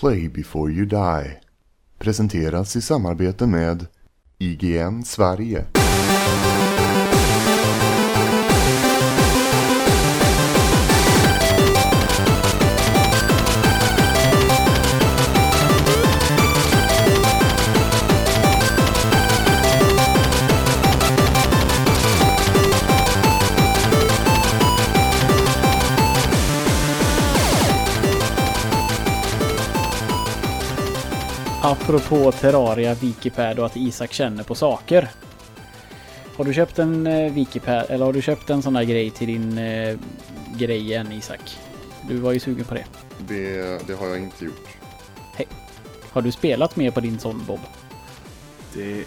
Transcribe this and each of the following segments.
Play before you die. Presenteras i samarbete med IGN Sverige. Apropå Terraria, Wikipad och att Isak känner på saker. Har du köpt en eh, Wikipad, eller har du köpt en sån här grej till din eh, grej än Isak? Du var ju sugen på det. Det, det har jag inte gjort. Har du spelat mer på din sån Bob? Det... Eh,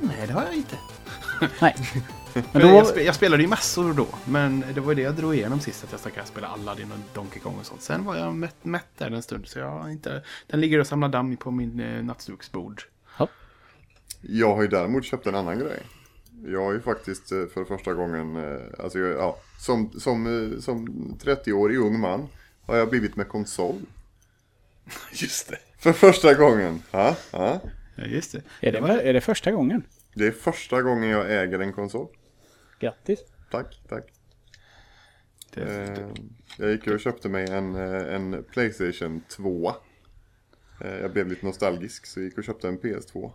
nej, det har jag inte. Nej. Men då, jag, spe, jag spelade ju massor då, men det var ju det jag drog igenom sist, att jag stack spela Aladdin och Donkey Kong och sånt. Sen var jag mätt, mätt där en stund, så jag inte... Den ligger och samlar damm på min eh, nattduksbord. Jag har ju däremot köpt en annan grej. Jag har ju faktiskt eh, för första gången, eh, alltså ja, som, som, som 30-årig ung man har jag blivit med konsol. Just det. För första gången. Ja, ja. Ja, just det. är, det, är det första gången? Det är första gången jag äger en konsol. Grattis. Tack, tack. Eh, jag gick och köpte mig en, eh, en Playstation 2. Eh, jag blev lite nostalgisk så jag gick och köpte en PS2.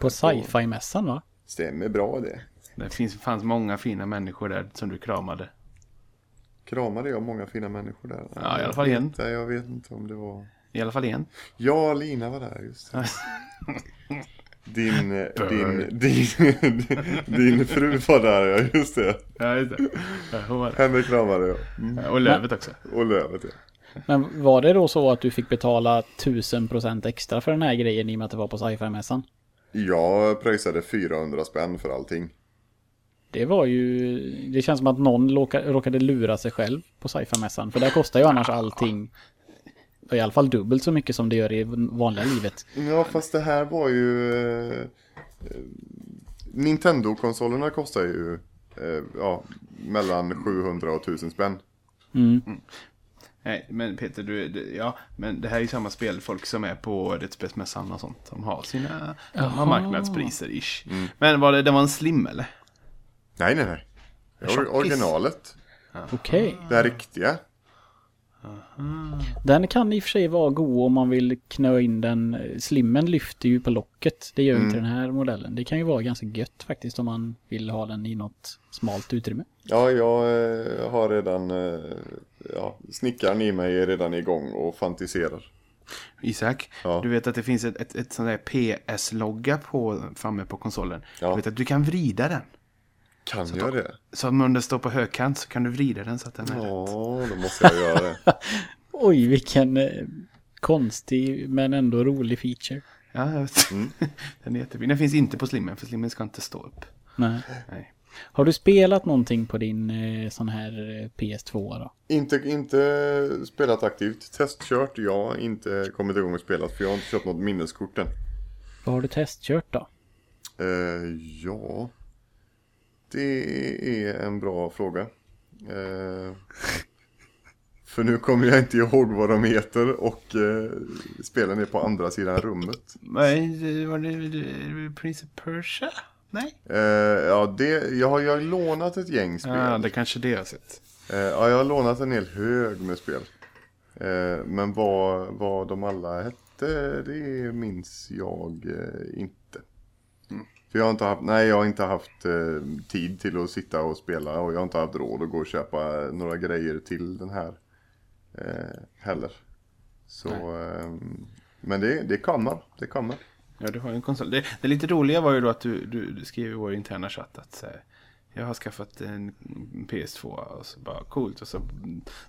På sci-fi-mässan va? Stämmer bra det. det finns, fanns många fina människor där som du kramade. Kramade jag många fina människor där? Ja, i alla fall en. Jag vet inte om det var... I alla fall en. Ja, Lina var där just det. Din, eh, din, din, din fru var där, ja just det. Ja, just det. Ja. Henne kramade jag. Mm. Och Lövet också. Och Lövet ja. Men var det då så att du fick betala 1000% extra för den här grejen i och med att det var på sci-fi-mässan? Jag pröjsade 400 spänn för allting. Det var ju... Det känns som att någon råka- råkade lura sig själv på sci-fi-mässan. För där kostar ju annars allting i alla fall dubbelt så mycket som det gör i vanliga livet. Ja, fast det här var ju... Eh, Nintendo-konsolerna kostar ju eh, ja, mellan 700 och 1000 spänn. Nej, men Peter, du, du, ja, men det här är ju samma spel, folk som är på Rättsspelsmässan och sånt. De har sina, de har marknadspriser ish. Men var det, det var en slim eller? Nej, nej, nej. Det var originalet. Okej. Det här riktiga. Den kan i och för sig vara god om man vill knö in den. Slimmen lyfter ju på locket. Det gör ju inte den här modellen. Det kan ju vara ganska gött faktiskt om man vill ha den i något smalt utrymme. Ja, jag eh, har redan... Eh, ja, snickaren i mig är redan igång och fantiserar. Isak, Ja. du vet att det finns ett, ett, ett sånt där PS-logga på, framme på konsolen. Ja. Du vet att du kan vrida den. Kan jag det? Så om den står på högkant så kan du vrida den så att den är Ja, rätt. då måste jag göra det. Oj, vilken eh, konstig men ändå rolig feature. Ja, jag vet. den är jättefin. Den finns inte på slimmen, för slimmen ska inte stå upp. Nej. Nej. Har du spelat någonting på din eh, sån här eh, PS2 då? Inte, inte spelat aktivt. Testkört, ja. Inte kommit igång och spelat för jag har inte köpt något minneskort än. Vad har du testkört då? Eh, ja. Det är en bra fråga. Eh, för nu kommer jag inte ihåg vad de heter och eh, spelen är på andra sidan rummet. Nej, var det, Prince of Persia? Nej? Eh, ja, det, jag har ju lånat ett gäng spel. Ja, det kanske det jag har sett. Eh, ja, jag har lånat en hel hög med spel. Eh, men vad, vad de alla hette, det minns jag eh, inte. För jag har inte haft, nej jag har inte haft eh, tid till att sitta och spela och jag har inte haft råd att gå och köpa några grejer till den här eh, heller. Så, eh, men det, det kommer, det kommer. Ja, du har ju en konsol. Det, det lite roliga var ju då att du, du, du skrev i vår interna chatt att eh, jag har skaffat en PS2 och så bara coolt och så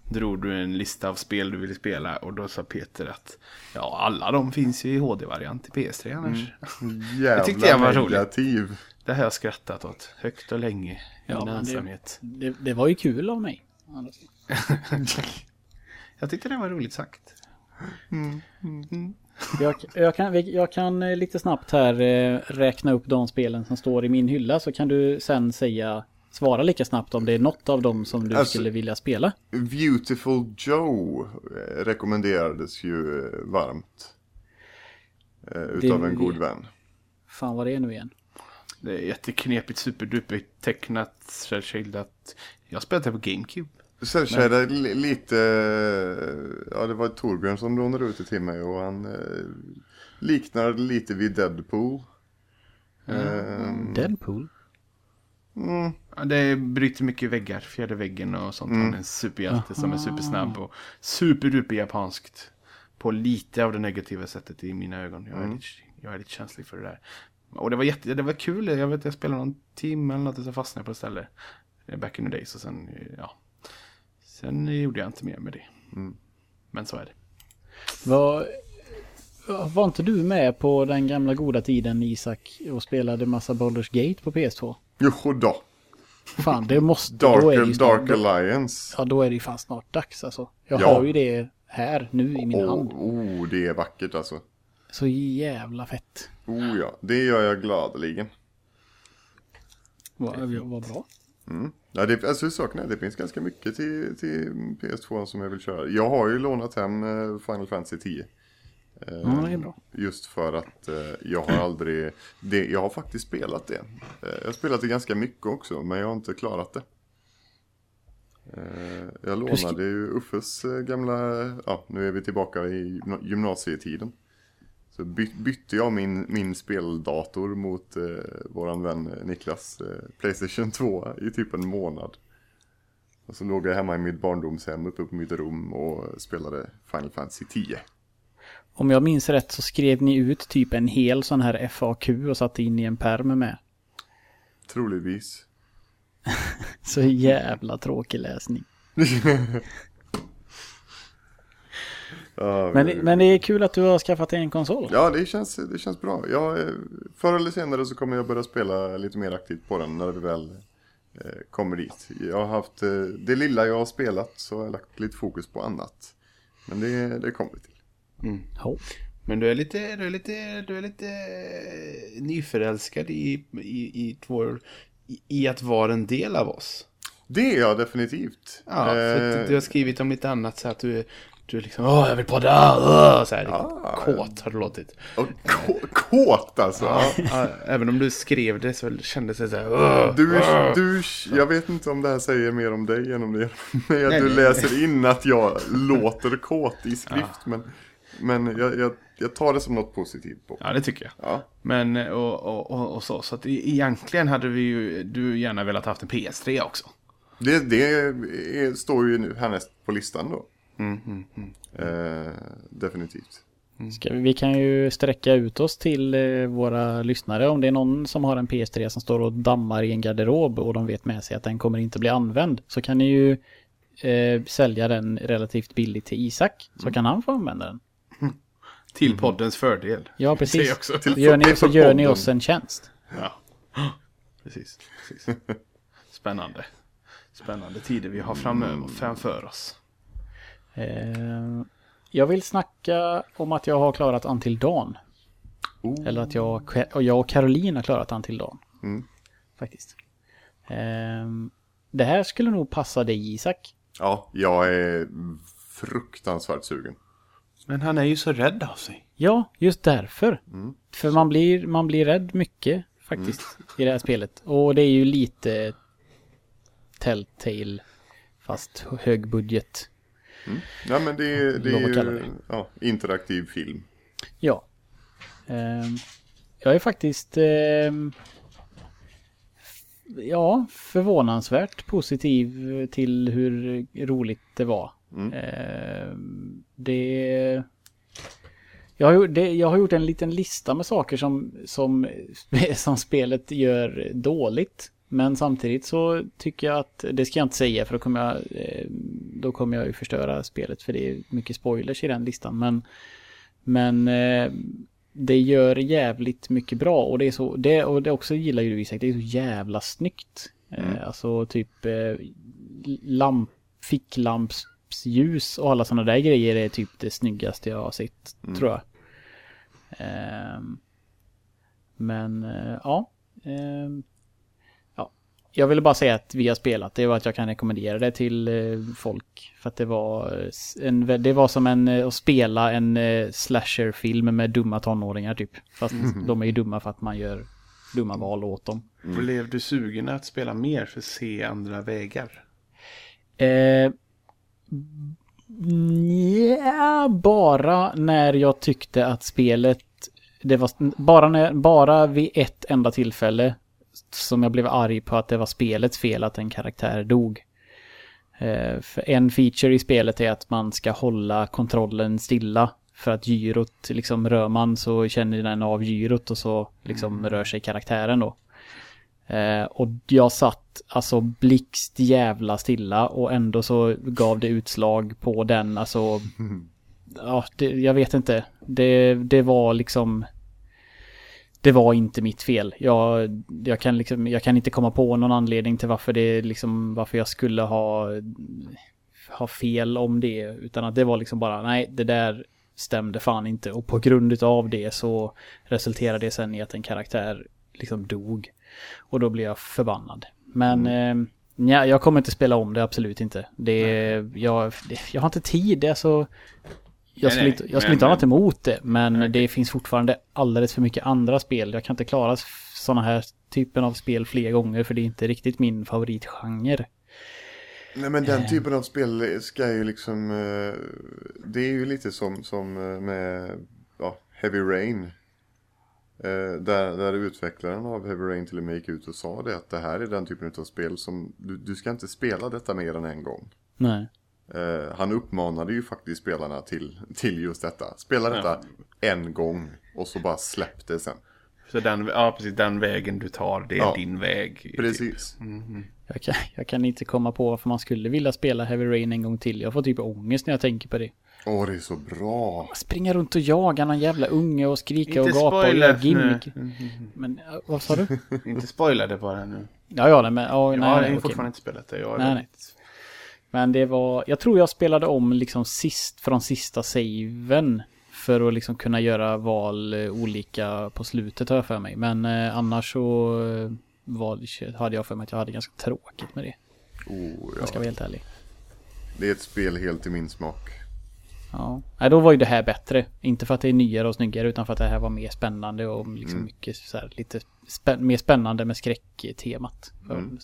drog du en lista av spel du ville spela och då sa Peter att ja, alla de finns ju i HD-variant i PS3 annars. Jävla tyckte jag var roligt. negativ. Det har jag skrattat åt högt och länge i Ja, min men det- ensamhet. Det, det var ju kul av mig. Jag tyckte det var roligt sagt. Jag, jag, kan, jag kan eh, lite snabbt här eh, räkna upp de spelen som står i min hylla så kan du sen säga svara lika snabbt om det är något av dem som du Alltså- skulle vilja spela. Beautiful Joe eh, rekommenderades ju varmt. Utav Det- en god vän. Fan vad det är nu igen. Det är jätteknepigt, superduper tecknat, cell-shadat. Jag spelade det på GameCube. Cellshaded li- lite, eh, ja det var Torbjörn som lånade ut det till mig och han eh, liknar lite vid Deadpool. Ehm, Deadpool? mm, Ja, det bryter mycket väggar, fjärde väggen och sånt. Han är en superhjälte som är supersnabb och superduper japanskt. På lite av det negativa sättet i mina ögon. Jag är, lite, jag är lite känslig för det där. Och det var jätte, det var kul. Jag vet jag spelade någon timme eller något och så fastnade jag på ett ställe. eh, Back in the days och sen, eh, ja. Sen gjorde jag inte mer med det. Men så är det. Var, var inte du med på den gamla goda tiden Isak och spelade massa Baldur's Gate på PS2? jo då. Fan, det måste... då är det Dark, ju snart, Dark Alliance. Ja, då är det ju fan snart dags alltså. Jag Ja. har ju det här nu i min Oh, hand. oh, det är vackert alltså. Så jävla fett. Oh ja, det gör jag gladeligen. Vad, vad bra. Ja, det, alltså saken är, det finns ganska mycket till, till PS2 som jag vill köra. Jag har ju lånat hem eh, Final Fantasy 10. Eh, Ja, det är bra. Just för att eh, jag har aldrig, det, jag har faktiskt spelat det. Eh, jag har spelat det ganska mycket också, men jag har inte klarat det. Eh, jag lånade ju Uffes eh, gamla, ja nu är vi tillbaka i gymna- gymnasietiden. Så by, bytte jag min, min speldator mot eh, våran vän eh, Niklas eh, Playstation 2 i typ en månad. Och så låg jag hemma i mitt barndomshem uppe på mitt rum och spelade Final Fantasy 10. Om jag minns rätt så skrev ni ut typ en hel sån här FAQ och satte in i en pärm med. Troligtvis. Så jävla tråkig läsning. Men, men det är kul att du har skaffat dig en konsol. Ja, det känns, det känns bra. Jag, eh, förr eller senare så kommer jag börja spela lite mer aktivt på den när vi väl eh, kommer dit. Jag har haft, eh, det lilla jag har spelat så har jag lagt lite fokus på annat. Men det, det kommer vi till. Ja. Men du är lite, du är lite, du är lite nyförälskad i, i, i, vår, i, i att vara en del av oss. Det är jag definitivt. Ja, för du har skrivit om lite annat så att du du är liksom Åh, jag vill podda! Åh, så här, Ah. kåt har det låtit. kåt alltså. Ja, även om du skrev det så kändes det så här Åh, Du, åh. du, jag vet inte om det här säger mer om dig än om det men att du nej. läser in att jag låter kåt i skrift. Men, men jag, jag, jag tar det som något positivt på. Ja, det tycker jag. Ja. Men och, och, och, och så, så att e- egentligen hade vi ju du gärna velat haft en PS3 också. Det, det är, står ju nu härnäst på listan då. Mm, mm, mm. Eh, definitivt. Ska vi, vi kan ju sträcka ut oss till eh, våra lyssnare. Om det är någon som har en PS3 som står och dammar i en garderob och de vet med sig att den kommer inte bli använd. Så kan ni ju eh, sälja den relativt billigt till Isak. Så kan han få använda den. Till poddens fördel. Ja, precis. också. Till- Så gör ni, så för gör ni oss en tjänst. Ja, precis. precis. Spännande. Spännande tider vi har framöver, framför oss. Eh, jag vill snacka om att jag har klarat Until Dawn. Oh. Eller att jag, och jag och Caroline har klarat Until Dawn. Mm. Faktiskt. Eh, det här skulle nog passa dig Isak. Ja, jag är fruktansvärt sugen. Men han är ju så rädd av sig. Ja, just därför. Mm. För man blir, man blir rädd mycket faktiskt i det här spelet. Och det är ju lite Telltale fast hög budget. Ja, men det, är- det är det. ja, interaktiv film. Ja. Ehm, jag är faktiskt ehm, ja, förvånansvärt positiv till hur roligt det var. Mm. Ehm, det, jag, har det... Jag har gjort en liten lista med saker som, som, som spelet gör dåligt. Men samtidigt så tycker jag att, det ska jag inte säga för då kommer jag, eh, då kommer jag ju förstöra spelet för det är mycket spoilers i den listan. Men, men eh, det gör jävligt mycket bra och det är så, det, och det också gillar ju du Isak, det är så jävla snyggt. Eh, alltså typ lamp, ficklampsljus och alla sådana där grejer är typ det snyggaste jag har sett, tror jag. Ehm, men ja. Ja. jag ville bara säga att vi har spelat det och att jag kan rekommendera det till eh, folk. För att det var, eh, en, det var som en, eh, att spela en slasherfilm med dumma tonåringar typ. Fast de är ju dumma för att man gör dumma val åt dem. Blev du sugen att spela mer för att se andra vägar? Eh, ja, bara när jag tyckte att spelet, det var bara, när, bara vid ett enda tillfälle som jag blev arg på att det var spelets fel att en karaktär dog. Eh, för en feature i spelet är att man ska hålla kontrollen stilla. För att gyrot, liksom rör man så känner den av gyrot och så liksom rör sig karaktären då. Eh, och jag satt alltså blixt jävla stilla och ändå så gav det utslag på den, alltså... Ja, det, jag vet inte. Det, det var liksom... Det var inte mitt fel. Jag, jag, kan liksom, jag kan inte komma på någon anledning till varför det liksom, varför jag skulle ha, ha fel om det. Utan att det var liksom bara, nej, det där stämde fan inte. Och på grund av det så resulterade det sen i att en karaktär liksom dog. Och då blev jag förbannad. Men mm. eh, ja, jag kommer inte spela om det, absolut inte. Det, jag, jag har inte tid, det är så... Jag skulle, nej, inte, jag skulle inte ha något emot det, men Nej, det finns fortfarande alldeles för mycket andra spel. Jag kan inte klara sådana här typen av spel fler gånger, för det är inte riktigt min favoritgenre. Nej men den typen av spel ska ju liksom, eh, det är ju lite som, som eh, med ja, Heavy Rain. Eh, Där, där utvecklaren av Heavy Rain till och med gick ut och sa det att det här är den typen av spel som, du, du ska inte spela detta mer än en gång. Nej. Eh, han uppmanade ju faktiskt spelarna till, till just detta. Spela detta en gång och så bara släpp det sen. Så den, ja, precis, den vägen du tar, det är Ja. din väg. Precis. Jag kan, jag kan inte komma på varför man skulle vilja spela Heavy Rain en gång till. Jag får typ ångest när jag tänker på det. Åh, det är så bra. Springa runt och jaga någon jävla unge och skrika Inte och gapa och göra gimmick. nu. Men äh, vad sa du? Inte spoila det bara nu. Ja, ja, nej, men... Ja, Jag nej, har nej, okej. fortfarande inte spelat det. Jag är Nej, nej. Men det var... Jag tror jag spelade om liksom sist från sista saven. För att liksom kunna göra val eh, olika på slutet har jag för mig. Men eh, annars så eh, var, hade jag för mig att jag hade ganska tråkigt med det. Oh, Jag ska ja. vara helt ärlig. Det är ett spel helt i min smak. Ja. Nej, då var ju det här bättre. Inte för att det är nyare och snyggare utan för att det här var mer spännande och liksom Mm. mycket så här, lite spä- mer spännande med skräcktemat. Mm.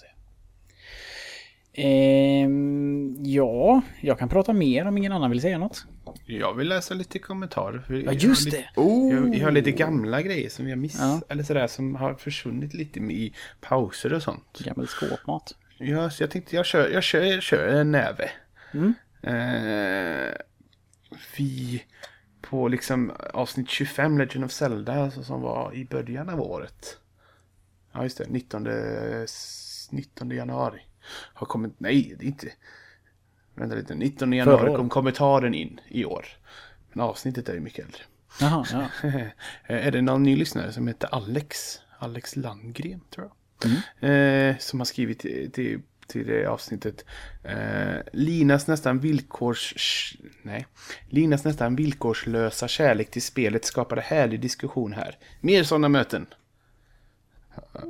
Ehm, ja, jag kan prata mer om ingen annan vill säga något. Jag vill läsa lite kommentarer. Ja, jag just lite- det. Oh! Jag, jag har lite gamla grejer som jag missat. Ja. Eller sådär som har försvunnit lite i pauser och sånt. Gammal skåpmat. Ja, så jag tänkte jag kör, jag kör, jag kör en näve. Mm. Eh, vi på liksom avsnitt 25 Legend of Zelda alltså, som var i början av året. Ja just det, 19, s- 19 januari. Har kommit, nej det är inte. Vänta lite, 19 januari kom kommentaren in i år. Men avsnittet är ju mycket äldre. Jaha, ja. Eh, är det någon ny lyssnare som heter Alex? Alex Landgren tror jag. Mm. Eh, som har skrivit till, till, till det avsnittet. Eh, Linas nästan villkors... Nej. Linas nästan villkorslösa kärlek till spelet skapade härlig diskussion här. Mer sådana möten.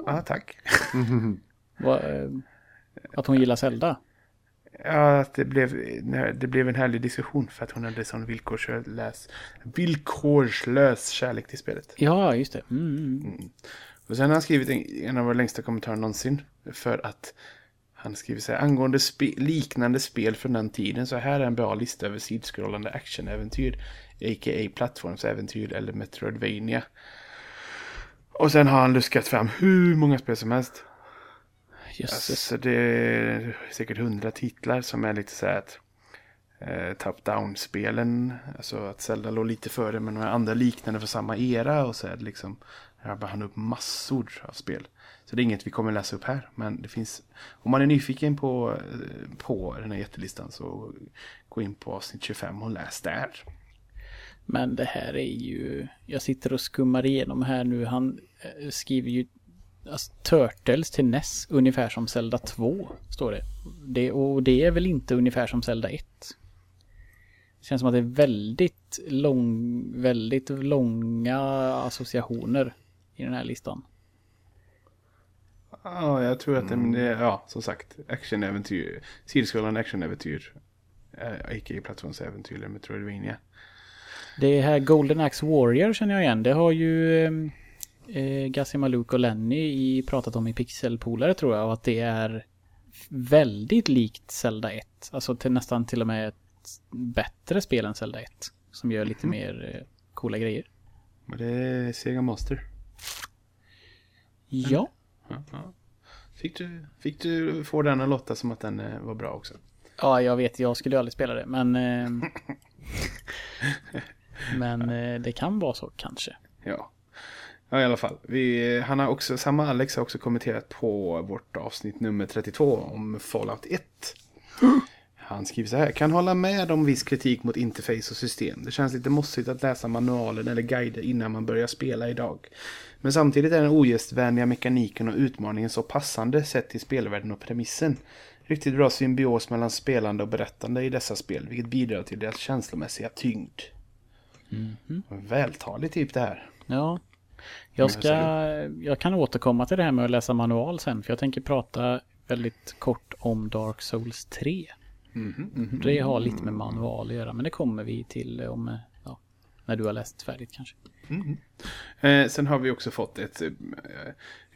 Ja, tack. Vad, eh, att hon gillar Zelda. Ja, att det blev, det blev en härlig diskussion för att hon hade sån villkorslös, villkorslös kärlek till spelet. Ja, just det. Mm, mm. Och sen har han skrivit en, en av våra längsta kommentarer någonsin. För att han skriver så här. Angående spe, liknande spel från den tiden. Så här är en bra lista över sidskrollande actionäventyr. A.k.a. plattformsäventyr eller Metroidvania. Och sen har han luskat fram hur många spel som helst. Jösses. Alltså det är säkert hundra titlar som är lite så här att eh, top-down-spelen. Alltså att Zelda låg lite före med några andra liknande för samma era. Och så är det liksom, här har han upp massor av spel. Så det är inget vi kommer läsa upp här. Men det finns, om man är nyfiken på, eh, på den här jättelistan så gå in på avsnitt 25 och läs där. Men det här är ju... Jag sitter och skummar igenom här nu. Han eh, skriver ju alltså, Turtles till NES ungefär som Zelda 2. Står det. det. Och det är väl inte ungefär som Zelda 1. Det känns som att det är väldigt lång, väldigt långa associationer i den här listan. Ja, jag tror att det, men det ja, som sagt, actionäventyr, sidskrollande actionäventyr. Äh, icke plattformsäventyr eller Metroidvania. Det här Golden Axe Warrior känner jag igen. Det har ju eh, Gassi Maluk och Lenny i, pratat om i Pixelpolare tror jag. Och att det är väldigt likt Zelda 1. Alltså till nästan till och med ett bättre spel än Zelda 1. Som gör lite mer eh, coola grejer. Men det är Sega Master. Ja. Ja, ja. Fick, du, fick du få den att låta som att den eh, var bra också? Ja, jag vet. Jag skulle aldrig spela det. Men... Eh, men eh, det kan vara så kanske. Ja. Ja, i alla fall. Vi, han har också, samma Alex har också kommenterat på vårt avsnitt nummer 32 om Fallout 1. Han skriver så här. Kan hålla med om viss kritik mot interface och system. Det känns lite mossigt att läsa manualen eller guider innan man börjar spela idag. Men samtidigt är den ogästvänliga mekaniken och utmaningen så passande sett till spelvärlden och premissen. Riktigt bra symbios mellan spelande och berättande i dessa spel, vilket bidrar till deras känslomässiga tyngd. Vältalig typ det här. Ja. Jag ska... Jag kan återkomma till det här med att läsa manual sen. För jag tänker prata väldigt kort om Dark Souls 3. Det har lite med manual att göra. Men det kommer vi till om... eh, Ja, när du har läst färdigt kanske. Eh, sen har vi också fått ett eh,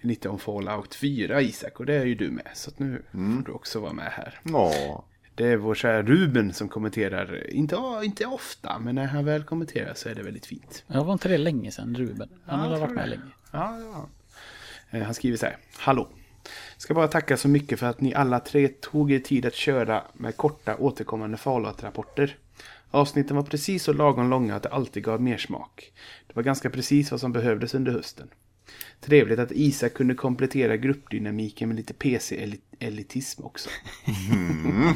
lite om Fallout 4 Isak och det är ju du med. Så att nu får du också vara med här. Ja, Det är vår kära Ruben som kommenterar, inte, inte ofta, men när han väl kommenterar så är det väldigt fint. Jag var inte det länge sedan, Ruben. Han Ja, har varit med det. länge. Ja, ja. Eh, Han skriver så här. Hallå. Ska bara tacka så mycket för att ni alla tre tog er tid att köra med korta återkommande Fallout-rapporter. Avsnitten var precis så lagom långa att det alltid gav mer smak. Det var ganska precis vad som behövdes under hösten. Trevligt att Isak kunde komplettera gruppdynamiken med lite PC-elitism också. Mm.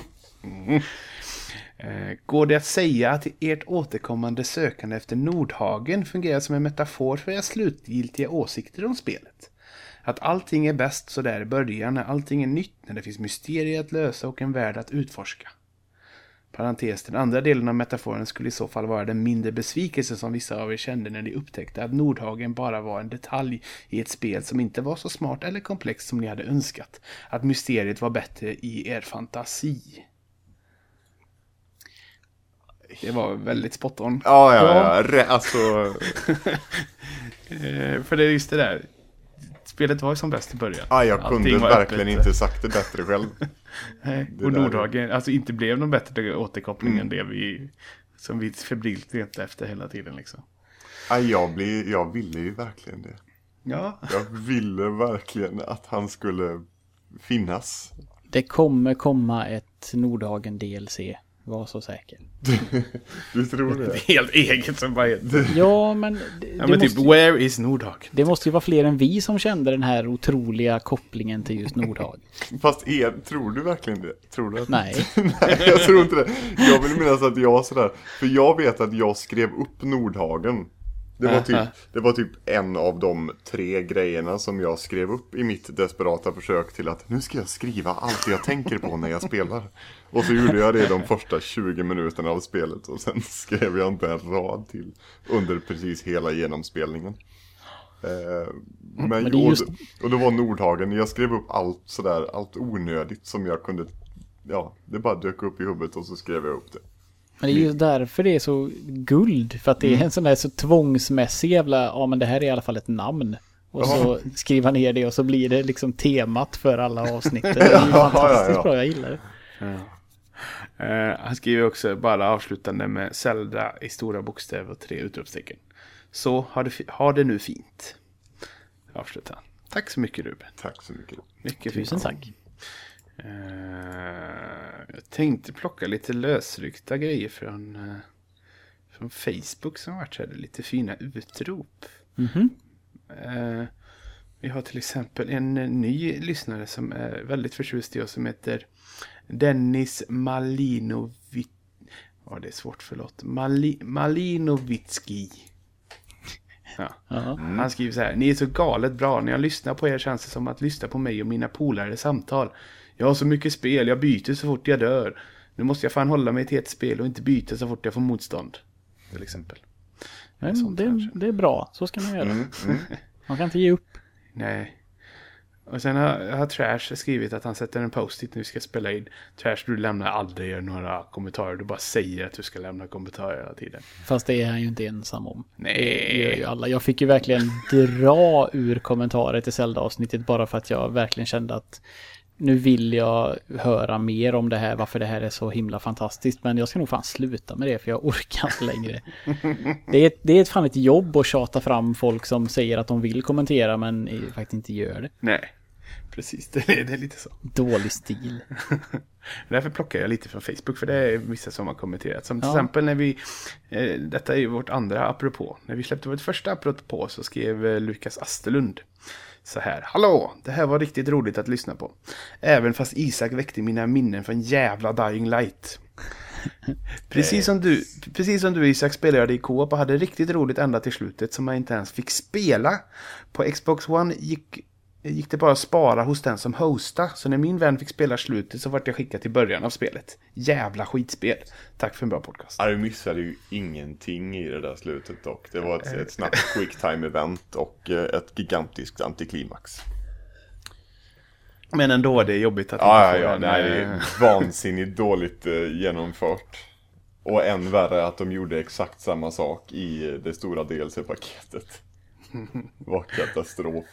Eh, går det att säga att ert återkommande sökande efter Nordhagen fungerar som en metafor för era slutgiltiga åsikter om spelet? Att allting är bäst så där i början när allting är nytt, när det finns mysterier att lösa och en värld att utforska. Parentes, den andra delen av metaforen skulle i så fall vara den mindre besvikelse som vissa av er kände när ni upptäckte att Nordhagen bara var en detalj i ett spel som inte var så smart eller komplext som ni hade önskat. Att mysteriet var bättre i er fantasi. Det var väldigt spot on. ja, ja, ja. Re- alltså, Eh, för det är just det där. Spelet var ju som bäst i början. ja, jag kunde verkligen öppet. inte sagt det bättre själv. Nej, Det och där- Nordhagen alltså inte blev någon bättre återkoppling Mm. än det vi som vi febrilt letade efter hela tiden liksom. Ja, jag, blir, jag ville ju verkligen det. Ja, Jag ville verkligen att han skulle finnas. Det kommer komma ett Nordhagen DLC. Var så säker. Du tror det? helt eget som bara heter. Ja, men det, Ja det, men typ, måste, where is Nordhagen? det måste ju vara fler än vi som kände den här otroliga kopplingen till just Nordhagen. Fast er, tror du verkligen det? Tror du att... Nej. Nej, jag tror inte det. Jag vill minnas att jag sådär, för jag vet att jag skrev upp Nordhagen. Det var, typ, det var typ en av de tre grejerna som jag skrev upp i mitt desperata försök till att nu ska jag skriva allt jag tänker på när jag spelar. Och så gjorde jag det de första 20 minuterna av spelet och sen skrev jag inte en rad till under precis hela genomspelningen. Eh, men, Men det just- och, och det var Nordhagen, jag skrev upp allt sådär, allt onödigt som jag kunde Ja, det bara dök upp i huvudet och så skrev jag upp det. Men det är just därför det är så guld. För att det är en sån där så tvångsmässig jävla, ja men det här är i alla fall ett namn. Och så skriva ner det och så blir det liksom temat för alla avsnitt. Det är ju Ja, fantastiskt ja, ja. bra, jag gillar det. Eh, han skriver också bara avslutande med Zelda i stora bokstäver och tre utropstecken. Så har det, ha det nu fint. Avslutar han. Tack så mycket Ruben. Tack så mycket. Mycket fint. Tusen tack. Eh, jag tänkte plocka lite lösryckta grejer från, eh, från Facebook som varit så här, lite fina utrop. Mhm. Eh, vi har till exempel en ny lyssnare som är väldigt förtjust i oss som heter Dennis Malinovic... Ja, det är svårt, förlåt. Mali, Malinovitski. Ja. Ja. Han skriver så här. Ni är så galet bra. När jag lyssnar på er känns det som att lyssna på mig och mina polare samtal. Jag har så mycket spel. Jag byter så fort jag dör. Nu måste jag fan hålla mig till ett spel och inte byta så fort jag får motstånd. Till exempel. Men Sånt det, kanske. det är bra, så ska man göra. Mm, mm. Man kan inte ge upp. Nej. Och sen har, har Trash skrivit att han sätter en post-it när vi ska spela in. Trash, du lämnar aldrig några kommentarer. Du bara säger att du ska lämna kommentarer hela tiden. Fast det är han ju inte ensam om. Nej. Det gör ju alla. Jag fick ju verkligen dra ur kommentarer till Zelda-avsnittet bara för att jag verkligen kände att nu vill jag höra mer om det här, varför det här är så himla fantastiskt. Men jag ska nog fan sluta med det för jag orkar inte längre. Det är, det är ett fan ett jobb att tjata fram folk som säger att de vill kommentera men faktiskt inte gör det. Nej, precis. Det är, det är lite så. Dålig stil. Därför plockar jag lite från Facebook, för det är vissa som har kommenterat. Som till Ja. exempel när vi, eh, detta är ju vårt andra apropå. När vi släppte vårt första apropå så skrev eh, Lukas Asterlund så här. Hallå! Det här var riktigt roligt att lyssna på. Även fast Isak väckte mina minnen från jävla Dying Light. Precis som, du, precis som du Isak spelade jag i co-op och hade riktigt roligt ända till slutet som jag inte ens fick spela. På Xbox One gick, gick det bara att spara hos den som hosta. Så när min vän fick spela slutet så vart jag skickad till början av spelet. Jävla skitspel. Tack för en bra podcast. Ja, du missade ju ingenting i det där slutet dock. Det var ett, ett snabbt quicktime event och eh, ett gigantiskt antiklimax. Men ändå, det är jobbigt att Ja, ja, ja, en, nej, det eh, är vansinnigt dåligt eh, genomfört. Och än värre att de gjorde exakt samma sak i eh, det stora DLC-paketet. Var katastrof.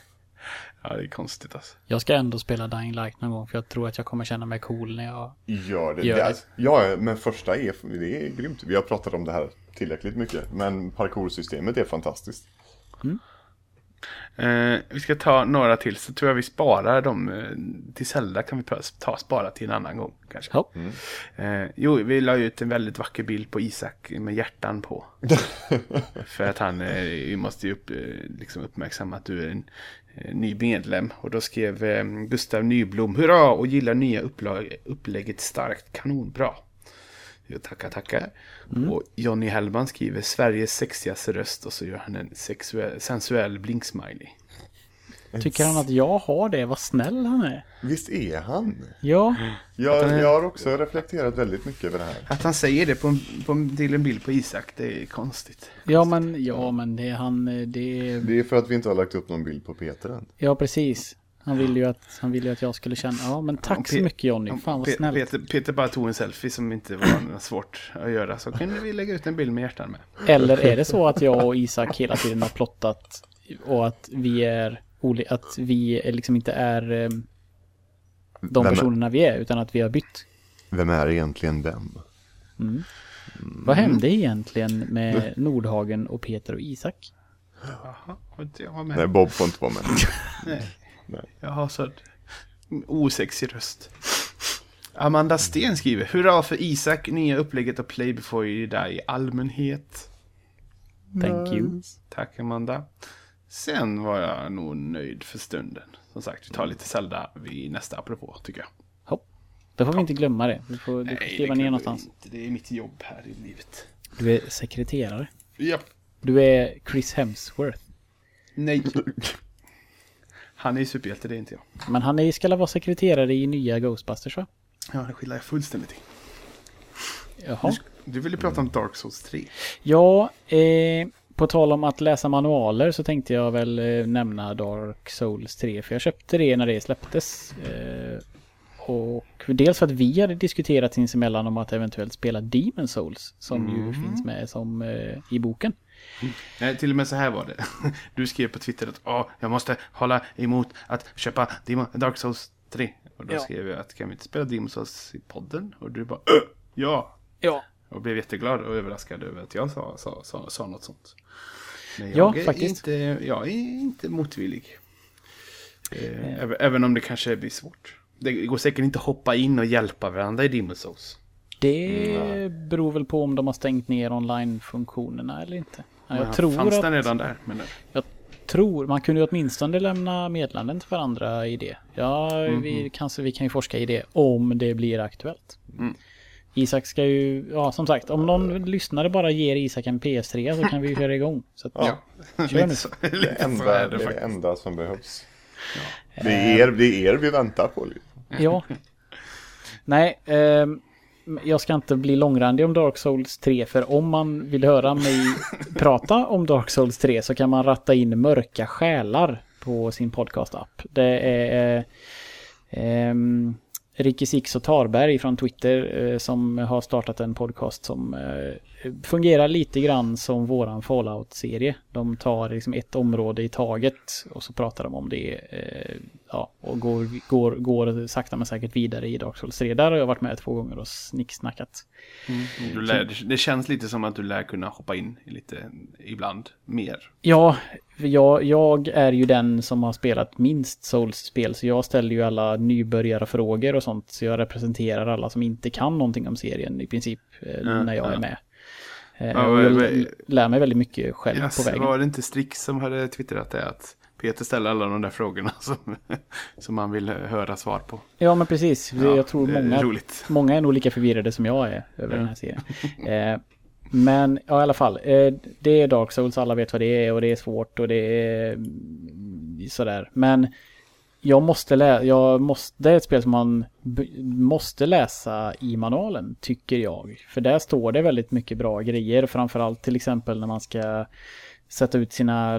Ja, det är konstigt alltså. Jag ska ändå spela Dying Light någon gång för jag tror att jag kommer känna mig cool när jag... Gör det. Gör det. det. Ja, men första är, det är grymt. Vi har pratat om det här tillräckligt mycket. Men parkoursystemet är fantastiskt. Eh, vi ska ta några till, så tror jag vi sparar dem eh, till Zelda. Kan vi ta- ta spara till en annan gång kanske. Ja. Eh, jo, vi la ut en väldigt vacker bild på Isak med hjärtan på. För att han, eh, vi måste ju upp, eh, liksom uppmärksamma att du är en ny medlem. Och då skrev eh, Gustav Nyblom, hurra och gillar nya upplag, upplägget starkt, kanonbra. Jo, tackar, tackar. Och Jonny Hellman skriver Sveriges sexigaste röst och så gör han en sexuell, sensuell blinksmiley. Tycker han att jag har det? Vad snäll han är. Visst är han? Ja, Jag, jag har också reflekterat väldigt mycket över det här. Att han säger det på, en- på, en- till en bild på Isak, det är konstigt. ja men, ja, men det är han, eh, det är... Det är för att vi inte har lagt upp någon bild på Peter än. Ja, precis. Han ville ju att, han ville ju att jag skulle känna, ja men tack så mycket Jonny, fan vad snällt. Peter, Peter bara tog en selfie som inte var något svårt att göra. Så kunde vi lägga ut en bild med hjärtan med. Eller är det så att jag och Isak hela tiden har plottat och att vi är, att vi liksom inte är eh, de Vem är- personerna vi är, utan att vi har bytt. Vem är egentligen vem? Vad hände egentligen med Nordhagen och Peter och Isak? Jaha, var med. Nej, Bob får inte vara med. Nej. Nej. Jag har så osexig röst. Amanda Sten skriver Hurra för Isak, nya upplägget av Play before you die i allmänhet. Thank you. Tack Amanda. Sen var jag nog nöjd för stunden. Som sagt, vi tar lite Zelda vid nästa apropå tycker jag. Hopp. Då får vi inte glömma det. Vi får du får skriva ner någonstans. inte. Det är mitt jobb här i livet. Du är sekreterare. Japp. Du är Chris Hemsworth. Nej. Han är ju superhjälte, det är inte jag. Men han är, ska vara sekreterare i nya Ghostbusters va? Ja, det skiljer jag fullständigt i. Jaha. Du ville prata om Dark Souls 3. Ja, eh, på tal om att läsa manualer så tänkte jag väl eh, nämna Dark Souls 3. För jag köpte det när det släpptes. Eh, och dels för att vi hade diskuterat sinsemellan om att eventuellt spela Demon Souls. Som ju finns med som eh, i boken. Nej, till och med så här var det. Du skrev på Twitter att Åh, jag måste hålla emot att köpa Demon, Dark Souls 3. Och då Ja. skrev jag att kan vi inte spela Demon Souls i podden? Och du bara "Ö, ja. Ja. Och blev jätteglad och överraskad över att jag sa, sa, sa, sa något sånt. Men jag, Ja, är faktiskt. Inte, jag är inte motvillig. Eh, även, även om det kanske blir svårt. Det går säkert inte att hoppa in och hjälpa varandra i Demon Souls. Det beror väl på om de har stängt ner online-funktionerna eller inte. Jag Ja, tror Fanns att... den redan där? Men, Jag tror, man kunde ju åtminstone lämna meddelanden till varandra i det. Ja, vi, kanske vi kan ju forska i det om det blir aktuellt. Mm. Isak ska ju, ja som sagt, om någon lyssnare bara ger Isak en PS3 så kan vi ju köra igång. Så att, Ja. Kör lite nu. så, Det enda, är det, det är det enda som behövs. Det, är er, det är er vi väntar på. Ja. Nej, ehm, jag ska inte bli långrandig om Dark Souls 3 för om man vill höra mig prata om Dark Souls 3 så kan man ratta in Mörka själar på sin podcast-app. Det är eh, ehm, Ricky Six och Tarberg från Twitter eh, som har startat en podcast som eh, fungerar lite grann som våran Fallout-serie. De tar liksom ett område i taget och så pratar de om det. Eh, ja, och går, går, går sakta men säkert vidare i Dark Souls 3. Där har jag varit med två gånger och snicksnackat. Du lär, det- känns lite som att du lär kunna hoppa in lite ibland mer. Ja, jag, jag är ju den som har spelat minst Souls-spel, så jag ställer ju alla nybörjarfrågor och sånt. Så jag representerar alla som inte kan någonting om serien i princip eh, Ja, när jag ja. är med. Eh, Ja, och jag lär mig väldigt mycket själv Yes, på vägen. var det inte Strix som hade twittrat det? Att Peter ställer alla de där frågorna som, som man vill höra svar på. Ja, men precis. Ja, jag tror många, roligt. många är nog lika förvirrade som jag är över Ja. den här serien. Eh, men ja, i alla fall. Eh, det är Dark Souls, alla vet vad det är och det är svårt och det är mm, sådär. Men jag måste läsa, jag måste, det är ett spel som man måste läsa i manualen, tycker jag. För där står det väldigt mycket bra grejer, framförallt till exempel när man ska sätta ut sina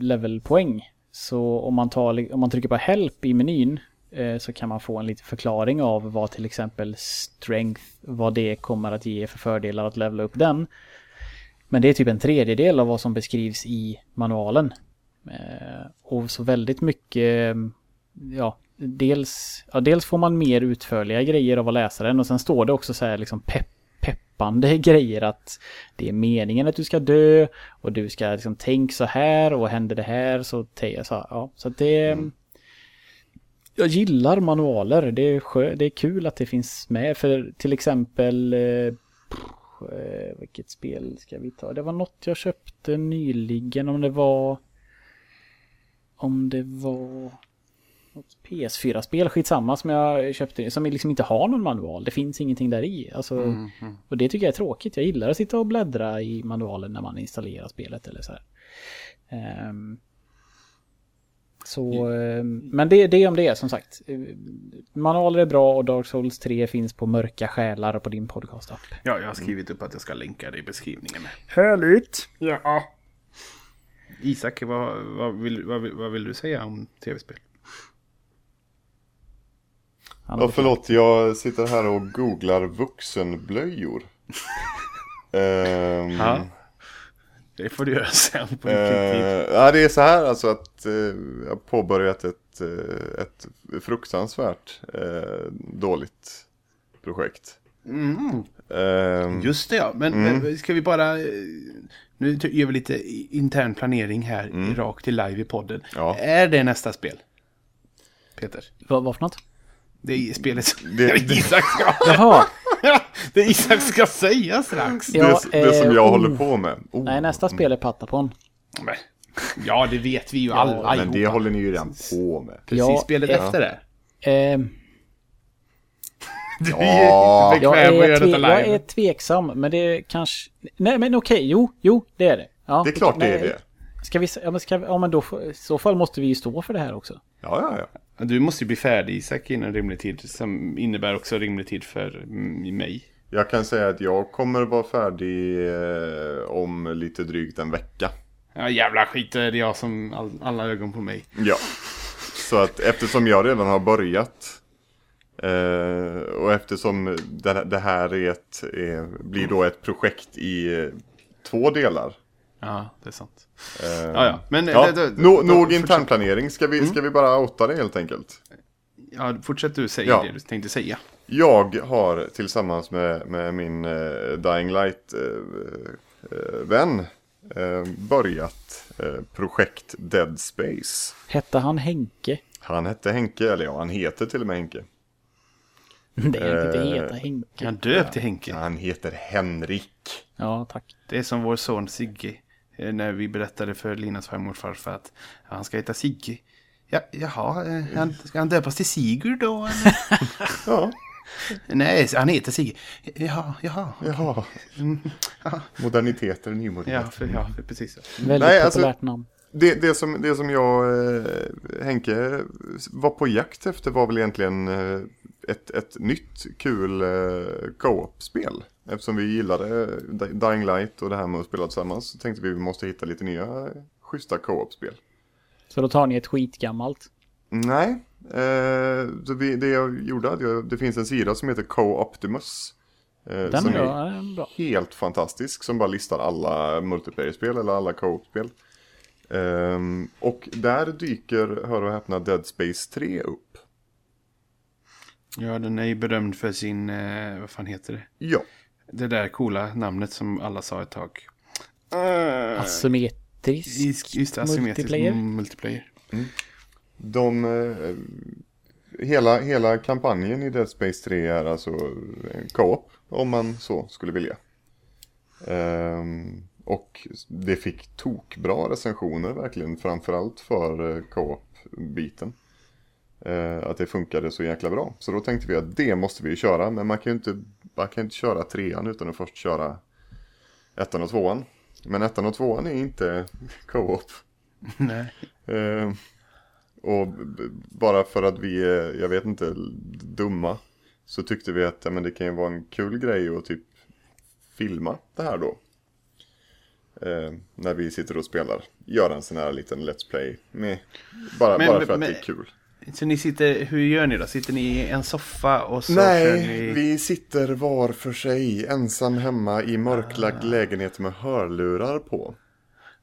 levelpoäng. Så om man, tar, om man trycker på help i menyn eh, så kan man få en liten förklaring av vad till exempel strength, vad det kommer att ge för fördelar att levela upp den. Men det är typ en tredjedel av vad som beskrivs i manualen. Eh, och så väldigt mycket, ja, dels, ja, dels får man mer utförliga grejer av att läsa den och sen står det också så här liksom pepp, peppande grejer att det är meningen att du ska dö och du ska liksom tänk så här och händer det här så, så ja, så att det jag gillar manualer. Det är, skö, det är kul att det finns med. För till exempel... Eh, eh, vilket spel ska vi ta? Det var något jag köpte nyligen. Om det var... Om det var... Något PS4-spel, skitsamma, som jag köpte. Som liksom inte har någon manual. Det finns ingenting där i. Alltså, Mm, Och det tycker jag är tråkigt. Jag gillar att sitta och bläddra i manualen när man installerar spelet eller så här. Ehm, så, ehm, men det, det är om det som sagt. Eh, Manualer är bra och Dark Souls 3 finns på Mörka Själar på din podcast-app. Ja, jag har skrivit upp att jag ska länka det i beskrivningen. Härligt! Ja. Isak, vad, vad, vill, vad, vill, vad vill du säga om tv-spel? Ja, förlåt, jag sitter här och googlar vuxenblöjor. Ehm, Ja. Det får du göra sen på din eh, ja, det är så här alltså att eh, jag har påbörjat ett, eh, ett fruktansvärt eh, dåligt projekt. Mm. Ehm, Just det ja, men, Mm. men ska vi bara... eh, Nu gör vi lite intern planering här, Mm. rakt till live i podden. Ja. Är det nästa spel? Peter? Vad, vad för något? Det är spelet som Det- Isak ska... Jaha! det Isak ska säga strax. det, Ja, det som eh, jag oh. håller på med. Oh, Nej, nästa spel är Patapon. Men, Ja, det vet vi ju alla. Men det håller ni ju redan på med. Precis, Ja, spelet eh, efter det. Ehm, Du Ja. är inte jag, bekväm att är göra tve, detta jag är tveksam, men det är kanske... Nej, men okej, jo, jo, det är det. Ja, Det är klart det är det. Ska vi... Ja, men, ska vi, ja, men då, i så fall måste vi ju stå för det här också. Ja, ja, ja. Du måste ju bli färdig Isak innan rimlig tid. Som innebär också rimlig tid för mm, mig. Jag kan säga att jag kommer vara färdig eh, om lite drygt en vecka. Ja jävla skit, då är det jag som all, alla ögon på mig. Ja. Så att eftersom jag redan har börjat eh, och eftersom det, det här är ett, är, blir då ett projekt i eh, två delar. Ja, det är sant. Eh, Ja, ja. Men, ja, det- det- no, då- nog internplanering. Ska vi, ska vi bara outa det helt enkelt? Ja, fortsätt du säga Ja. det du tänkte säga. Jag har tillsammans med, med min eh, Dying Light eh, eh, vän eh, börjat projekt Dead Space. Hette han Henke? Han hette Henke, eller ja, han heter till och med Henke. Det är inte Eh, heta Henke. Jag döpt till Henke. Han heter Henrik. Ja, tack. Det är som vår son Sigge. Eh, När vi berättade för Linas farmor och farfar att ja, han ska heta Sigge. Ja, jaha, eh, han, ska han döpas till Sigurd då? Ja, Nej, han heter Sigge. Jaha, jaha. jaha. Mm, ja, Moderniteter, ja, nymodernitet. för, ja, för precis. Väldigt Nej, alltså- populärt namn. Det, det, som, det som jag, eh, Henke, var på jakt efter var väl egentligen eh, ett, ett nytt kul eh, co-op-spel. Eftersom vi gillade Di- Dying Light och det här med att spela tillsammans så tänkte vi att vi måste hitta lite nya eh, schyssta co-op-spel. Så då tar ni ett skitgammalt. Nej, eh, så vi, det jag gjorde, att det finns en sida som heter Co-Optimus. Eh, Den som är, är bra. helt fantastisk, som bara listar alla multiplayer-spel eller alla co-op-spel. Ehm, och där dyker, hör och häpna, Dead Space 3 upp. Ja, den är ju berömd för sin, eh, vad fan heter det? Ja, Det där coola namnet som alla sa ett tag. Uh, Asymmetrisk just det, asymmetrisk multiplayer. multiplayer. de... Eh, hela, hela kampanjen i Dead Space 3 är alltså en co-op, om man så skulle vilja. Ehm, och det fick tokbra recensioner verkligen, framförallt för eh, co-op-biten. Eh, att det funkade så jäkla bra. Så då tänkte vi att det måste vi ju köra, men man kan ju inte, man kan inte köra trean utan att först köra ettan och tvåan. Men ettan och tvåan är inte co-op. Nej. Eh, och bara för att vi är, jag vet inte, dumma. Så tyckte vi att ja, men det kan ju vara en kul grej att typ filma det här då. Eh, när vi sitter och spelar. Göra en sån här liten Let's Play. Med, bara, Men- bara för att men- det är kul. Så ni sitter, hur gör ni då? Sitter ni i en soffa och så kör Nej, ni... vi sitter var för sig ensam hemma i mörklagd lägenhet med hörlurar på.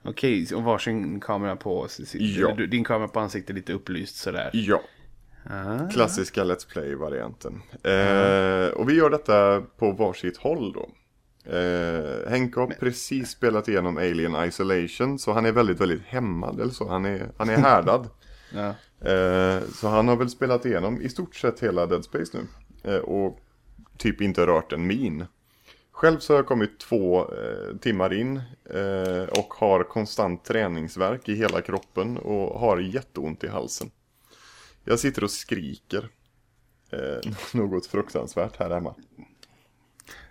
Okej, och varsin kamera på. Ja. Din kamera på ansiktet lite upplyst sådär. Ja. Ah. Klassiska Let's Play-varianten. Eh, och vi gör detta på varsitt håll då. Eh, Henke har precis spelat igenom Alien Isolation, så han är väldigt, väldigt hämmad eller så. Han är, han är härdad. Ja. Eh, så han har väl spelat igenom i stort sett hela Dead Space nu. Eh, och typ inte rört en min. Själv så har jag kommit två eh, timmar in och har konstant träningsverk i hela kroppen och har jätteont i halsen. Jag sitter och skriker. Något fruktansvärt här hemma.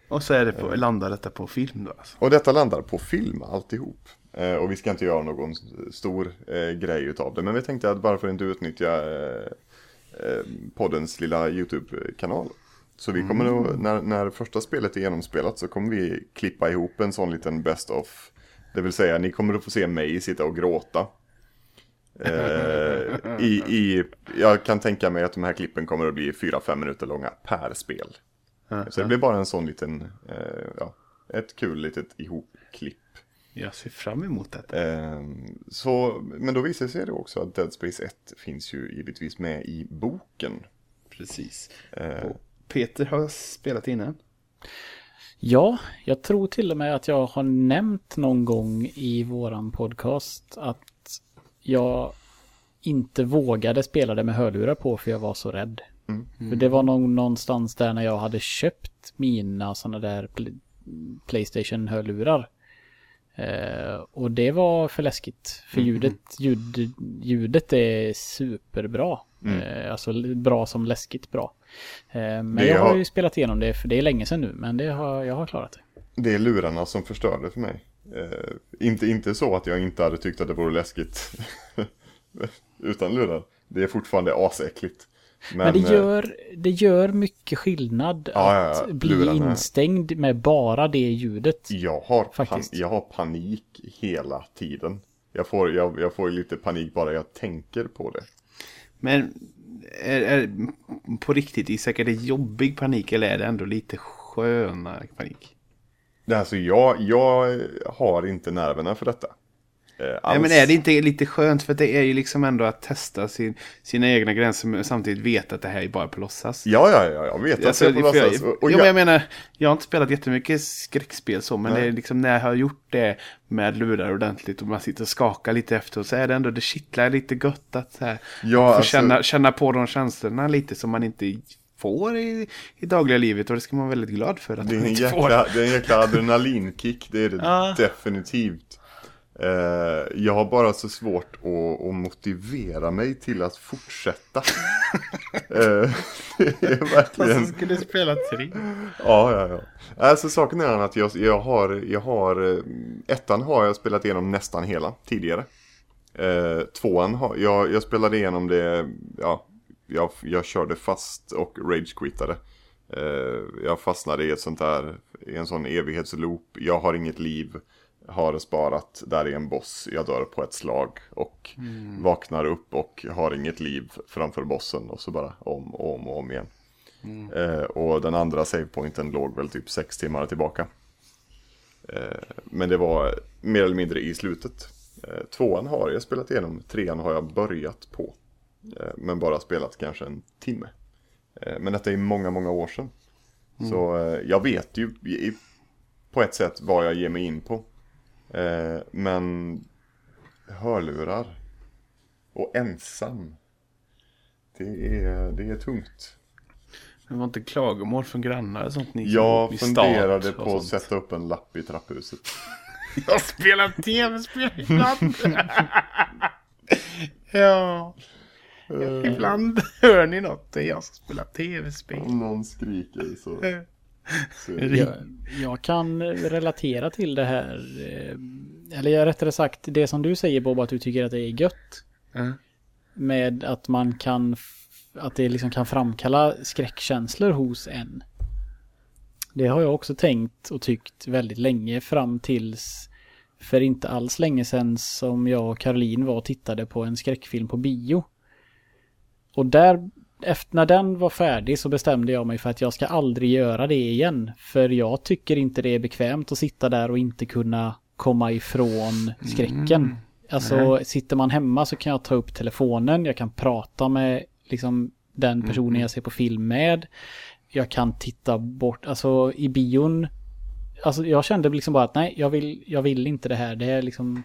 Och så är det på, landar detta på film då alltså. Och detta landar på film alltihop. Eh, och vi ska inte göra någon stor eh, grej utav det. Men vi tänkte att bara för att inte utnyttja eh, poddens lilla YouTube-kanal. Så vi kommer att, när, när första spelet är genomspelat så kommer vi klippa ihop en sån liten best of. Det vill säga, ni kommer att få se mig sitta och gråta. Eh, i, i, jag kan tänka mig att de här klippen kommer att bli 4-5 minuter långa per spel. Så det blir bara en sån liten, eh, ja, ett kul litet ihopklipp. Jag ser fram emot detta. Ehm, så, men då visar det sig det också att Dead Space 1 finns ju givetvis med i boken. Precis. Eh, Och Peter har spelat innan. Ja, jag tror till och med att jag har nämnt någon gång i våran podcast att jag inte vågade spela det med hörlurar på för jag var så rädd. För det var nog någonstans där när jag hade köpt mina sådana där pl- Playstation-hörlurar. Eh, och det var för läskigt. För ljudet, ljud, ljudet är superbra. Eh, alltså bra som läskigt bra. Eh, men Det jag har har- ju spelat igenom det, för det är länge sedan nu. Men det har, jag har klarat det. det är lurarna som förstörde för mig. Eh, inte, inte så att jag inte hade tyckt att det vore läskigt utan lurar. Det är fortfarande asäckligt. Men, det, eh, gör, det gör mycket skillnad Ja, ja, att ja. bli Lurarna. instängd med bara det ljudet. Jag har, pan, Faktiskt. jag har panik hela tiden. Jag får, jag, jag får lite panik bara jag tänker på det. Men är, är, på riktigt Isak, är det jobbig panik eller är det ändå lite skönare panik? Det är Alltså jag, jag har inte nerverna för detta. Eh, Nej, alls. men är det inte lite skönt? För det är ju liksom ändå att testa sin, sina egna gränser men samtidigt veta att det här är bara på låtsas. Ja, ja, ja, jag vet att Alltså, det är på jag, låtsas. Och, och ja, men jag jag, menar, jag har inte spelat jättemycket skräckspel så, men Nej. det är liksom när jag har gjort det med lurar ordentligt och man sitter och skakar lite efter och så är det ändå, det kittlar lite gött att så här, Ja, få alltså- känna, känna på de känslorna lite som man inte får i, i dagliga livet och det ska man vara väldigt glad för att det, är man får. jäkla, det är en jäkla adrenalinkick, det är det Ja. definitivt. Eh, jag har bara så svårt att, att motivera mig till att fortsätta. eh, det är verkligen... skulle spela tre. Ja, ja, ja. Alltså saken är att jag, jag har, jag har, eh, ettan har jag spelat igenom nästan hela tidigare. Tvåan har, jag, jag spelade igenom det, ja, jag, jag körde fast och rage-quittade. Jag fastnade i ett sånt där, i en sån evighetsloop, jag har inget liv. Har sparat, där är en boss, jag dör på ett slag och vaknar upp och har inget liv framför bossen och så bara om och om och om igen. Eh, och den andra savepointen låg väl typ sex timmar tillbaka. Eh, men det var mer eller mindre i slutet. Eh, tvåan har jag spelat igenom, trean har jag börjat på. Eh, men bara spelat kanske en timme. Eh, men detta är många, många år sedan. Så eh, jag vet ju i, på ett sätt vad jag ger mig in på. Eh, men hörlurar och ensam. Det är, det är tungt. Det var inte klagomål från grannar och sånt ni Jag funderade på att sätta upp en lapp i trapphuset. Jag spelar tv-spel ibland. ja. Ibland hör ni något. Det är jag som spelar tv-spel. Om någon skriker så... Jag, jag kan relatera till det här. eh, Eller rättare sagt det som du säger Bob, att du tycker att det är gött. Ja. Med att man kan, att det liksom kan framkalla skräckkänslor hos en. Det har jag också tänkt och tyckt väldigt länge fram tills för inte alls länge sedan som jag och Caroline var och tittade på en skräckfilm på bio. Och där, efter, när den var färdig så bestämde jag mig för att jag ska aldrig göra det igen. För jag tycker inte det är bekvämt att sitta där och inte kunna komma ifrån skräcken. Alltså sitter man hemma så kan jag ta upp telefonen, jag kan prata med liksom den personen jag ser på film med. Jag kan titta bort, alltså i bion. Alltså jag kände liksom bara att nej, jag vill, jag vill inte det här. Det är liksom,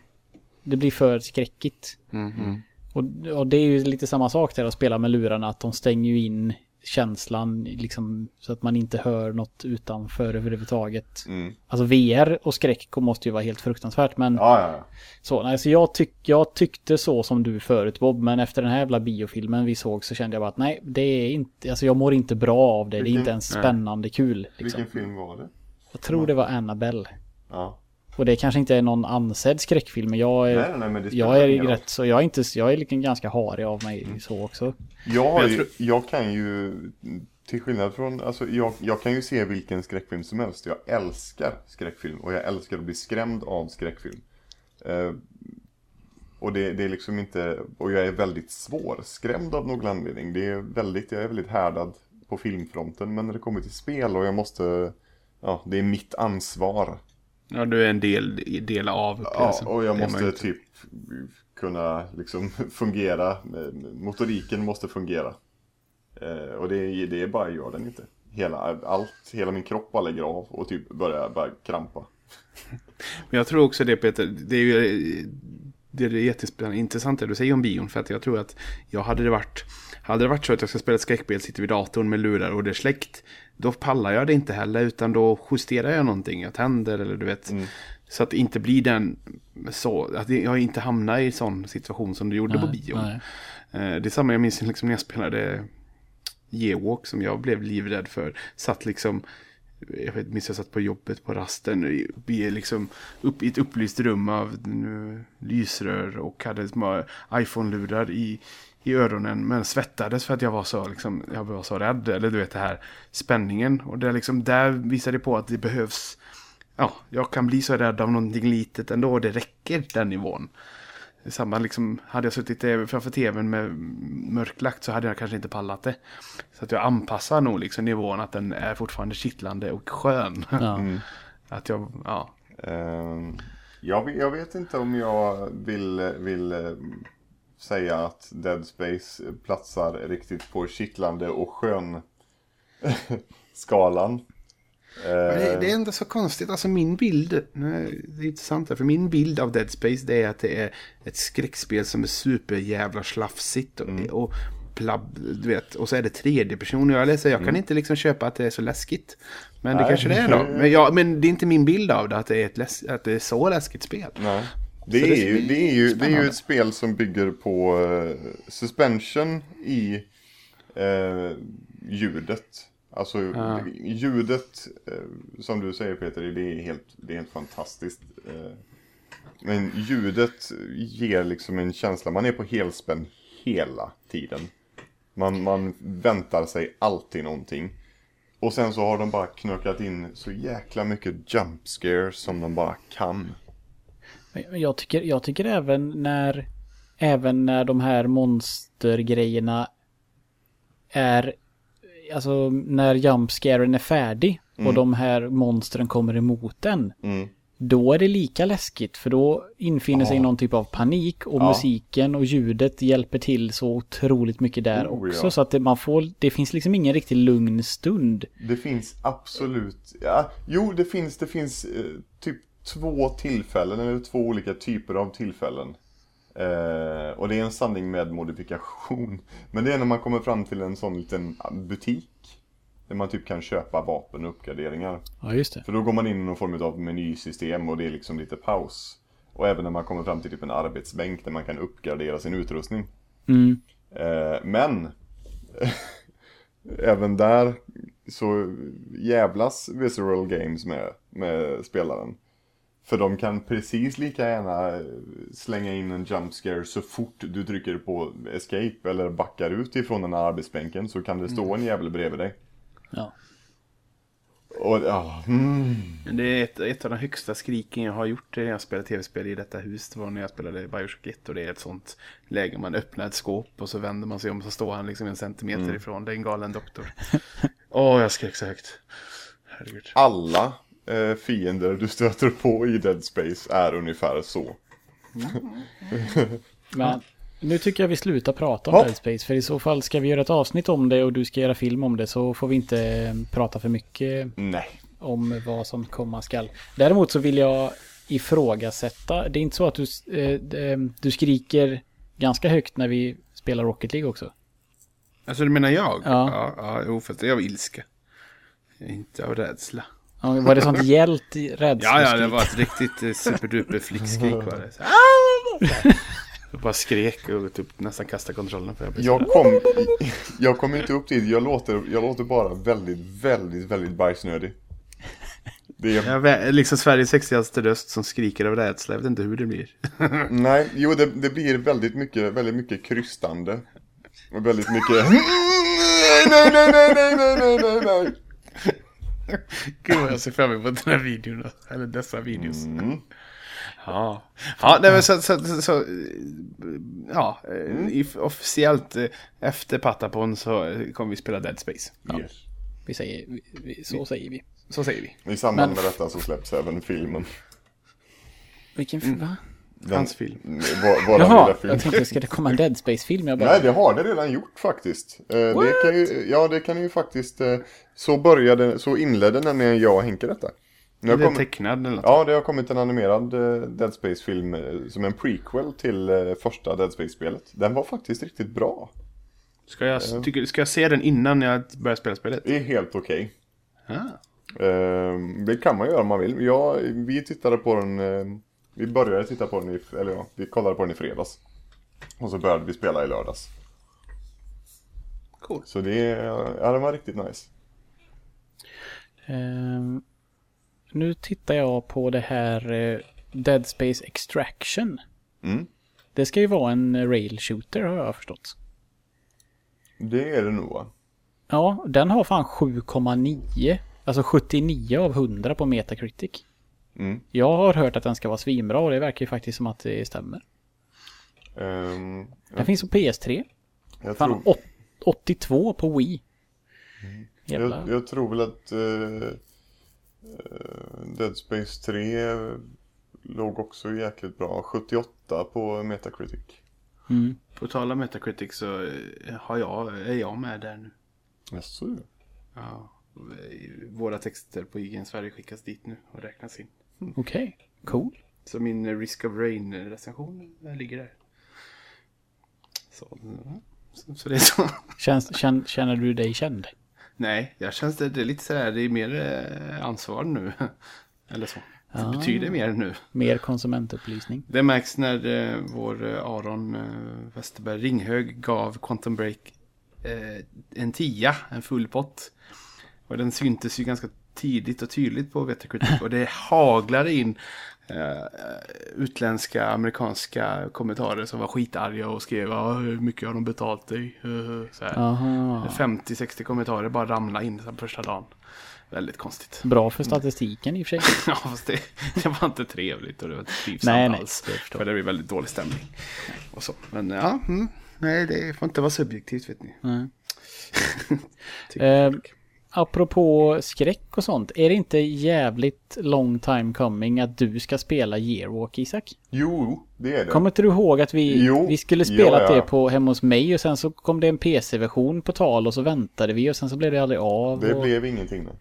det blir för skräckigt. Mhm. Och, och det är ju lite samma sak där att spela med lurarna, att de stänger ju in känslan liksom så att man inte hör något utanför överhuvudtaget. Mm. Alltså VR och skräck måste ju vara helt fruktansvärt men Ja, ja, ja. så, nej, så jag, tyck, jag tyckte så som du förut Bob, men efter den här jävla biofilmen vi såg så kände jag bara att nej, det är inte, alltså jag mår inte bra av det, det är Vilken- inte ens nej. spännande kul. Liksom. Vilken film var det? Jag tror det var Annabelle. Ja. Och det kanske inte är någon ansedd skräckfilm, men jag är, Nej, nej, men jag är rätt så, jag är inte, jag är liksom ganska harig av mig Mm. så också. Jag, jag tror- jag kan ju, till skillnad från, alltså jag, jag kan ju se vilken skräckfilm som helst. Jag älskar skräckfilm och jag älskar att bli skrämd av skräckfilm. Eh, och det, det är liksom inte, och jag är väldigt svårskrämd av någon anledning. Det är väldigt, jag är väldigt härdad på filmfronten. Men när det kommer till spel och jag måste, ja, det är mitt ansvar. Ja, du är en del, del av Ja, upplevelsen. och jag måste typ kunna liksom fungera. Motoriken måste fungera. Eh, och det, det är bara, gör den inte. Hela, allt, hela min kropp bara lägger av och typ börjar bara krampa. Men jag tror också det Peter, det är ju det är jättespännande, intressant det du säger om bion. För att jag tror att jag hade det varit, hade det varit så att jag ska spela ett skräckspel, sitter vid datorn med lurar och det är släckt. Då pallar jag det inte heller utan då justerar jag någonting, jag tänder eller du vet. Så att det inte blir den, så, att jag inte hamnar i sån situation som du gjorde på bion. nej. Eh, Det är samma jag minns liksom när jag spelade Geowalk som jag blev livrädd för. Satt liksom, jag vet, minns jag satt på jobbet på rasten, liksom upp i ett upplyst rum av lysrör och hade små iPhone-lurar i, i öronen. Men svettades för att jag var så, liksom, jag var så rädd. Eller du vet det här spänningen. Och det liksom, där visade det på att det behövs, ja, jag kan bli så rädd av någonting litet ändå. och Det räcker den nivån. Samma liksom, hade jag suttit eh, framför tvn med mörklagt så hade jag kanske inte pallat det. Så att jag anpassar nog liksom nivån att den är fortfarande kittlande och skön. Ja. Att jag, ja. Eh, jag, vet- jag vet inte om jag vill, vill eh, säga att Dead Space platsar riktigt på kittlande och skön skalan. Eh, Det, det är ändå så konstigt, alltså min bild, det är intressant här, för min bild av Dead Space det är att det är ett skräckspel som är superjävla slafsigt och, och plabb, du vet, och så är det tredje person. Jag läser, jag kan inte liksom köpa att det är så läskigt. Men det Nej. kanske det är då. Men, ja, men det är inte min bild av det, att det är ett läs, att det är så läskigt spel. Nej. Det är, ju, det, är ju, det är ju ett spel som bygger på eh, suspension i eh, ljudet. Alltså Ja. ljudet, eh, som du säger Peter, det är helt, det är helt fantastiskt. Men ljudet ger liksom en känsla, man är på helspänn hela tiden. Man, man väntar sig alltid någonting. Och sen så har de bara knökat in så jäkla mycket jump scares som de bara kan. Jag tycker, jag tycker även när även när de här monstergrejerna är alltså när jumpscaren är färdig och de här monstren kommer emot den. Mm. Då är det lika läskigt för då infinner sig Ja. någon typ av panik och Ja. musiken och ljudet hjälper till så otroligt mycket där Oh, också. ja. Så att det, man får, det finns liksom ingen riktigt lugn stund. Det finns absolut, ja, jo det finns, det finns eh, typ två tillfällen, eller två olika typer av tillfällen. Eh, och det är en sanning med modifikation. Men det är när man kommer fram till en sån liten butik. Där man typ kan köpa vapen och uppgraderingar. Ja, just det. För då går man in i någon form av menysystem och det är liksom lite paus. Och även när man kommer fram till typ en arbetsbänk där man kan uppgradera sin utrustning. Mm. Eh, men även där så jävlas Visceral Games med, med spelaren. För de kan precis lika gärna slänga in en jump scare så fort du trycker på escape eller backar ut ifrån den här arbetsbänken så kan det stå en jävel bredvid dig. Ja. Och ja, mm. Det är ett, ett av de högsta skriken jag har gjort när jag spelade tv-spel i detta hus. Det var när jag spelade Bioshock 1 och det är ett sånt läge man öppnar ett skåp och så vänder man sig om så står han liksom en centimeter ifrån. Det är en galen doktor. Åh, jag skrek så högt. Herregud. alla eh, fiender du stöter på i Dead Space är ungefär så. Men nu tycker jag vi slutar prata om Ja. Dead Space. För i så fall ska vi göra ett avsnitt om det och du ska göra film om det så får vi inte eh, prata för mycket Nej. om vad som komma skall. Däremot så vill jag ifrågasätta. Det är inte så att du, eh, eh, du skriker ganska högt när vi spelar Rocket League också. Alltså du menar jag? Ja. Ja, ja jo, fast det är av ilska. Inte av rädsla. Var det sånt hjält rädsla? Ja, ja, det var ett riktigt eh, superduper flickskrik var det. Så! Jag bara skrek och typ nästan kastade kontrollen för jag kom, jag kom inte upp dit, jag låter, jag låter bara väldigt, väldigt, väldigt bajsnödig. Det är, Jag liksom Sveriges sexigaste röst som skriker av rädsla. Jag vet inte hur det blir. nej, jo det, det blir väldigt mycket, väldigt mycket krystande. Och väldigt mycket Nej, nej, nej, nej, nej, nej, nej, nej. Gud vad jag ser fram emot den här videon. Eller dessa videos. Mm. Ja, ja nej, men så, så, så, så ja, eh, if, officiellt eh, efter Patapon så eh, kommer vi spela Dead Space. Yes. Vi säger, vi, så säger vi. Så säger vi. I samband Men- med detta så släpps även filmen. Vilken film? Va? Den, Hans film. Vår, våra Jaha, lilla film. jag tänkte ska det komma en Dead Space-film? Jag bara, Nej, det har det redan gjort faktiskt. Eh, det kan ju, ja, det kan ju faktiskt... eh, Så började, så inledde nämligen jag och Henke detta. Nu har Är det kommit, tecknad eller något? ja, det har kommit en animerad eh, Dead Space-film eh, som en prequel till första Dead Space-spelet. Den var faktiskt riktigt bra. Ska, jag, tycker, ska jag se den innan jag börjar spela spelet? Det är helt okej. Ah. Eh, det kan man göra om man vill. Ja, vi tittade på den... Vi började titta på den i... Eller ja, vi kollade på den i fredags. Och så började vi spela i lördags. Cool. Så det... Ja, den var riktigt nice. Ehm, nu tittar jag på det här eh, Dead Space Extraction. Mm. Det ska ju vara en rail shooter har jag förstått. Det är det nog va? Ja, den har fan 7,9. Alltså 79 av 100 på Metacritic. Mm. Jag har hört att den ska vara svinbra och det verkar ju faktiskt som att det stämmer. Ehm, Den finns på PS3. jag, Fan, tror, åt- 82 på Wii. Jävlar. jag, jag tror väl att eh, Dead Space 3 låg också jäkligt bra. 78 på Metacritic. Mm. På tal om Metacritic så eh, har jag, är jag med där nu. Jaså? Ja, våra texter på IGN Sverige skickas dit nu och räknas in. Okej, cool. Så min Risk of Rain-recension ligger där. Så, så, så det är så. Känns, känn, känner du dig känd? Nej, jag känns det, det är lite sådär, det är mer eh, ansvar nu. Eller så. Det Ah. betyder mer nu. Mer konsumentupplysning. Det märks när eh, vår eh, Aron eh, Westerberg Ringhög gav Quantum Break eh, en tia, en full pott. Och den syntes ju ganska tidigt och tydligt på Metacritic. och det haglade in eh, utländska, amerikanska kommentarer som var skitarga och skrev "Ja, hur mycket har de betalt dig? Så här. Aha. 50-60 kommentarer bara ramla in här första dagen. Väldigt konstigt. Bra för statistiken i och för sig. Ja, fast det, det var inte trevligt och det var inte trivsamt Nej, nej, alls. det För det blir väldigt dålig stämning. Och så. Men ja, mm, nej det får inte vara subjektivt vet ni. Eh, folk. Apropå skräck och sånt. Är det inte jävligt long time coming att du ska spela Yearwalk Isak? Jo, det är det. Kommer inte du ihåg att vi, Jo, vi skulle spela ja, ja. det på hemma hos mig och sen så kom det en PC-version på tal och så väntade vi och sen så blev det aldrig av. Det och... blev ingenting då.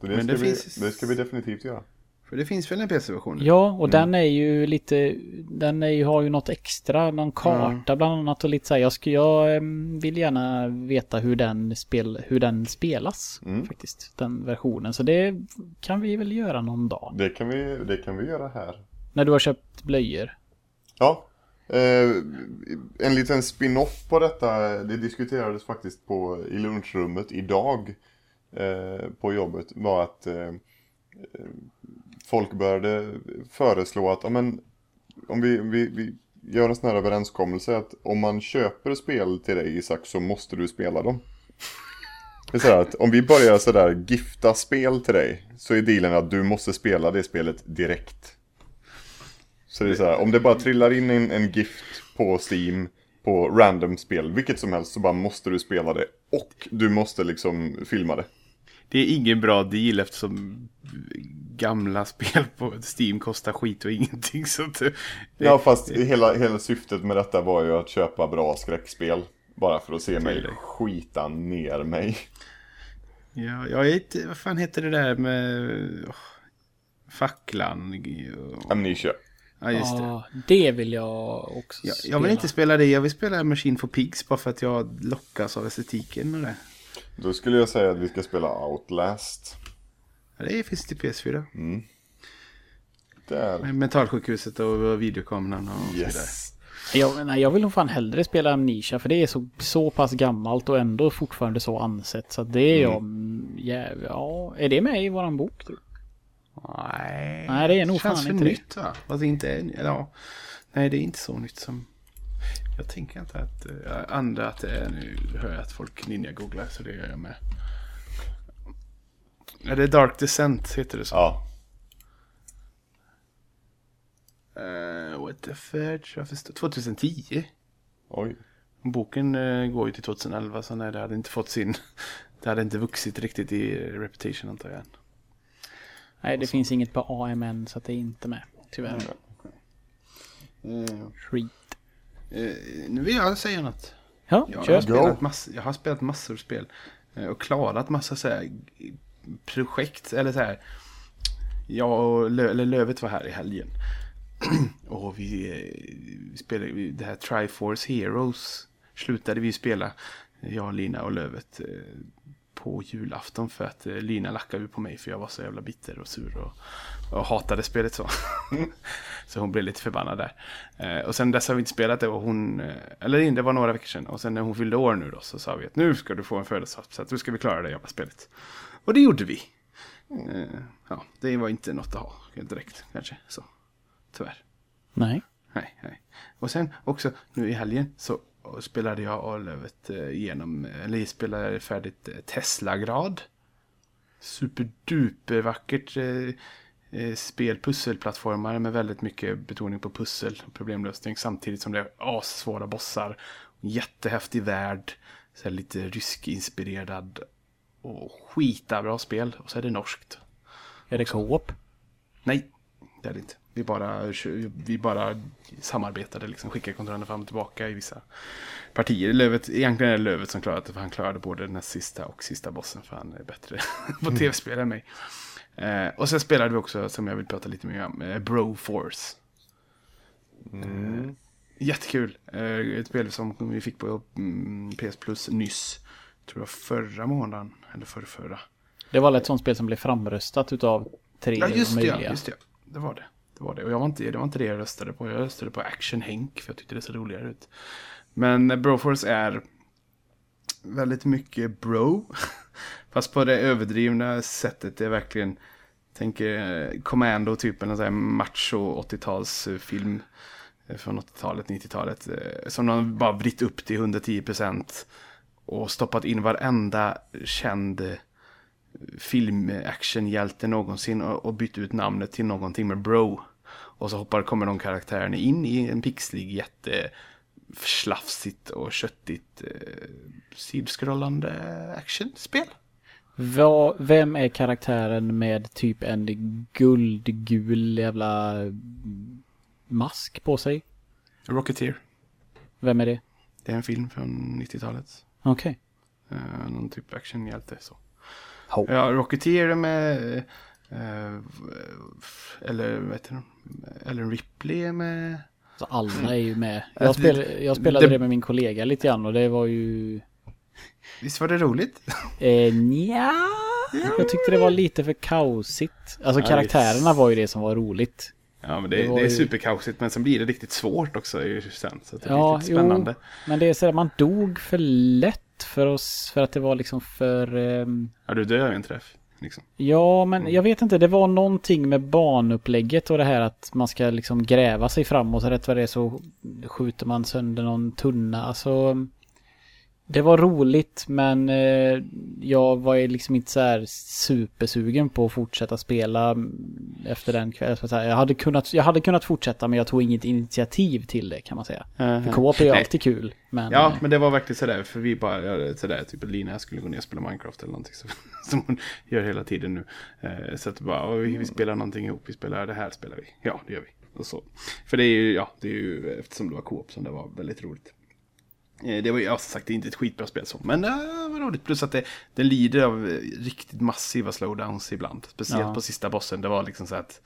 Det, Men ska det vi, finns- det ska vi definitivt göra. För det finns väl en PC-version? Ja, och den är ju lite, den är ju, har ju något extra, någon karta bland annat och lite så här. Jag, ska, jag vill gärna veta hur den, spel, hur den spelas Mm. faktiskt, den versionen. Så det kan vi väl göra någon dag. Det kan vi, det kan vi göra här. När du har köpt blöjor. Ja. Eh, en liten spin-off på detta, det diskuterades faktiskt på, i lunchrummet idag eh, på jobbet, var att eh, Eh, folk började föreslå att men, om vi, vi, vi gör en sån här överenskommelse att om man köper spel till dig Isak så måste du spela dem. Det är så här att om vi börjar sådär gifta spel till dig så är dealen att du måste spela det spelet direkt. Så det är så här, om det bara trillar in en, en gift på Steam på random spel, vilket som helst, så bara måste du spela det. Och du måste liksom filma det. Det är ingen bra deal eftersom gamla spel på Steam kostar skit och ingenting. Så det, Ja, fast hela, hela syftet med detta var ju att köpa bra skräckspel. Bara för att se mig dig. skita ner mig. Ja, jag är inte, vad fan heter det där med åh, facklan? och- Amnesia. Ja, just det. Ja, det vill jag också Jag, spela. jag vill inte spela det, jag vill spela Machine for Pigs bara för att jag lockas av estetiken och det. Då skulle jag säga att vi ska spela Outlast. Ja, det finns till PS4. Där. Med mentalsjukhuset och videokameran och. Yes. Jag, nej, jag vill nog fan hellre spela Amnesia för det är så, så pass gammalt och ändå fortfarande så ansett. Så det är jag... Ja, ja, är det med i våran bok? Tror? Nej, Nej, det är nog känns fan inte det. nytt va? Fast det inte ja. Nej, det är inte så nytt som... Jag tänker inte att... Uh, andra att det är nu hör jag att folk ninja-googlar så det gör jag med. Är det Dark Descent heter det så? Ja. Eh, what the fudge? Varför står 2010? Oj. Boken eh, går ju till 2011 så nej, det hade inte fått sin... Det hade inte vuxit riktigt i reputation antar jag. Nej, det finns inget på AMN så att det är inte med. Tyvärr. Mm. Skit. Eh, nu vill jag säga något. Ja, Jag har, spelat mass, jag har spelat massor av spel. eh, Och klarat massa så här projekt. Eller så här. Jag och Lö, eller Lövet var här i helgen. och vi, eh, vi spelade vi- det här Triforce Heroes. Slutade vi spela. Jag, Lina och Lövet. eh, På julafton för att eh, Lina lackade på mig för jag var så jävla bitter och sur och, och hatade spelet så. så hon blev lite förbannad där. Eh, och sen dess har vi inte spelat det och hon, eh, eller det var några veckor sedan. Och sen när hon fyllde år nu då så sa vi att nu ska du få en födelsedagspresent, nu ska vi klara det jävla spelet. Och det gjorde vi. Eh, ja, det var inte något att ha direkt kanske. Så, tyvärr. Nej. Nej, nej. Och sen också nu i helgen så spelade jag och Lövet eh, igenom, eller spelade färdigt eh, Tesla-grad. Superduper vackert spel, pusselplattformar med väldigt mycket betoning på pussel och problemlösning samtidigt som det är assvåra bossar. Jättehäftig värld, så lite rysk-inspirerad och skitabra spel. Och så är det norskt. Är det co-op? Nej, det är det inte. Vi bara, vi bara samarbetade, liksom, skickade kontrollerna fram och tillbaka i vissa partier. Lövet, egentligen är det Lövet som klarade det, för han klarade både den sista och sista bossen, för han är bättre på tv-spel än mig. Eh, och sen spelade vi också, som jag vill prata lite mer om, eh, Bro Force. Eh, jättekul. Eh, ett spel som vi fick på mm, PS Plus nyss. Tror jag förra månaden, eller förra, förra. Det var ett sånt spel som blev framröstat utav tre Ja, just det, möjliga. ja, just det. Det var det. Det var det. Och jag var inte, det var inte det jag röstade på. Jag röstade på Action Henk för jag tyckte det såg roligare ut. Men Broforce är väldigt mycket bro. Fast på det överdrivna sättet. Det är verkligen, tänker eh, Commando typ en sån här macho 80-talsfilm. Eh, från 80-talet, 90-talet. Eh, som de bara vritt upp till 110%. Och stoppat in varenda känd filmactionhjälte någonsin. Och, och bytt ut namnet till någonting med bro. Och så hoppar, kommer de karaktärerna in i en pixlig jätte slafsigt och köttigt eh, sidskrollande actionspel. Vad- vem är karaktären med typ en guldgul jävla mask på sig? Rocketeer. Vem är det? Det är en film från 90-talet. Okej. Eh, någon typ actionhjälte så. Ho. Ja, Rocketeer med... F- eller vad heter de? Ellen Ripley är med. Så alla är ju med. Jag, Alltså, spel, jag spelade det- det med min kollega lite grann och det var ju... Visst var det roligt? Eh, nja, jag tyckte det var lite för kaosigt. Alltså Ja, karaktärerna var ju det som var roligt. Ja, men det, Det det, är ju- superkaosigt. Men sen blir det riktigt svårt också sen. Så det är Ja, riktigt spännande. jo. Men det är så att man dog för lätt för oss, för att det var liksom för... ehm, Ja, du dör ju en träff. Liksom. Ja, men jag vet inte. Det var någonting med banupplägget och det här att man ska liksom gräva sig framåt. Och rätt vad det är så skjuter man sönder någon tunna. Alltså, det var roligt men eh, jag var ju liksom inte så här supersugen på att fortsätta spela efter den kvällen. Jag hade, kunnat, jag hade kunnat fortsätta men jag tog inget initiativ till det kan man säga. För co-op är ju alltid kul. Men, Ja, eh, men det var verkligen sådär, för vi bara, sådär, typ Lina skulle gå ner och spela Minecraft eller någonting så, som hon gör hela tiden nu. Eh, så att bara, "Oj, vi, vi spelar någonting ihop, vi spelar det här spelar vi. Ja, det gör vi. Och så. För det är ju, ja, det är ju eftersom det var co-op som det var väldigt roligt. Eh, Det var ju, ja, som sagt, det är inte ett skitbra spel så, men eh, det var roligt. Plus att det, det lider av eh, riktigt massiva slowdowns ibland. Speciellt Ja. på sista bossen, det var liksom så att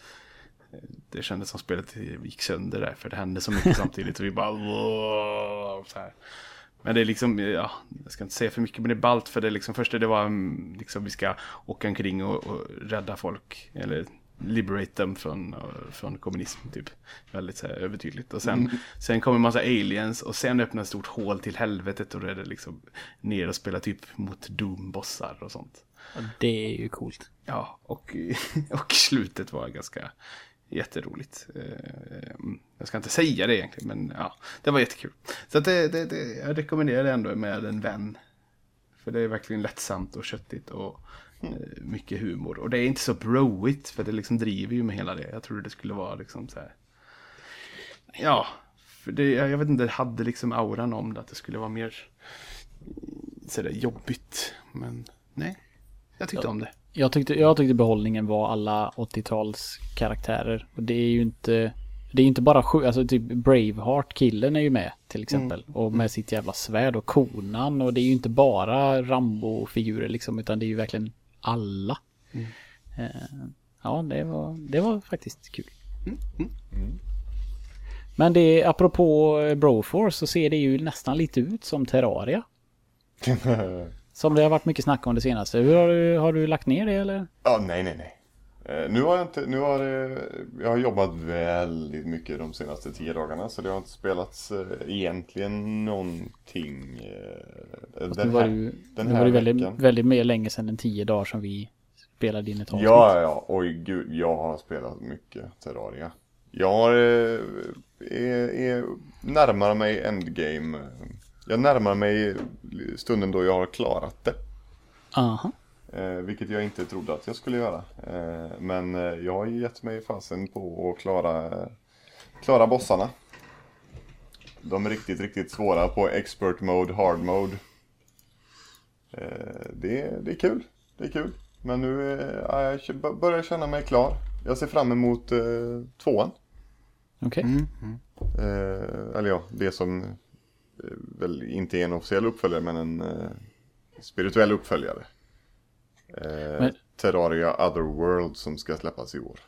eh, det kändes som spelet gick sönder där, för det hände så mycket samtidigt. Och vi bara... "Wow", Så här. Men det är liksom, ja, jag ska inte säga för mycket, men det är ballt för det är liksom, först det var mm, liksom vi ska åka omkring och, och rädda folk, eller liberate dem från, från kommunism typ. Väldigt så här övertydligt. Och sen, sen kommer en massa aliens och sen öppnar ett stort hål till helvetet och då är det liksom ner och spela typ mot Doom-bossar och sånt. det är ju coolt. Ja, och, och slutet var ganska jätteroligt. Eh, Jag ska inte säga det egentligen, men ja, det var jättekul. Så det, det, det, jag rekommenderar det ändå med en vän. För det är verkligen lättsamt och köttigt och mycket humor. Och det är inte så broigt, för det liksom driver ju med hela det. Jag trodde det skulle vara liksom så här. Ja, för det, jag vet inte, det hade liksom auran om det, att det skulle vara mer sådär jobbigt. Men nej, jag tyckte om det. Jag tyckte, jag tyckte behållningen var alla 80-tals karaktärer. Och det är ju inte... Det är inte bara sju, alltså typ Braveheart-killen är ju med till exempel. Och med sitt jävla svärd och konan. Och det är ju inte bara Rambo-figurer liksom, utan det är ju verkligen alla. Eh, ja, det var, det var faktiskt kul. Men det, apropå Broforce så ser det ju nästan lite ut som Terraria. Som det har varit mycket snack om det senaste. Hur har du, har du lagt ner det eller? Ja, nej, nej, nej. Eh, Nu har jag inte, nu har det, jag har jobbat väldigt mycket de senaste tio dagarna så det har inte spelats eh, egentligen någonting eh, Nu den var här, ju den nu här var det väldigt, veckan. väldigt mer länge sedan än tio dagar som vi spelade in ett avsnitt. Ja, ja. Oj gud, jag har spelat mycket Terraria. Jag har, eh, är, är närmare mig endgame. Jag närmar mig stunden då jag har klarat det. Aha. Eh, vilket jag inte trodde att jag skulle göra. Eh, men eh, jag har gett mig fasen på att klara, klara bossarna. De är riktigt, riktigt svåra på expert mode, hard mode. Eh, det, det är kul. Det är kul. Men nu eh, ja, jag börjar känna mig klar. Jag ser fram emot eh, tvåan. Okej. Eh, eller ja, det som eh, väl inte är en officiell uppföljare men en eh, spirituell uppföljare. Eh, Men- Terraria Otherworld som ska släppas i år.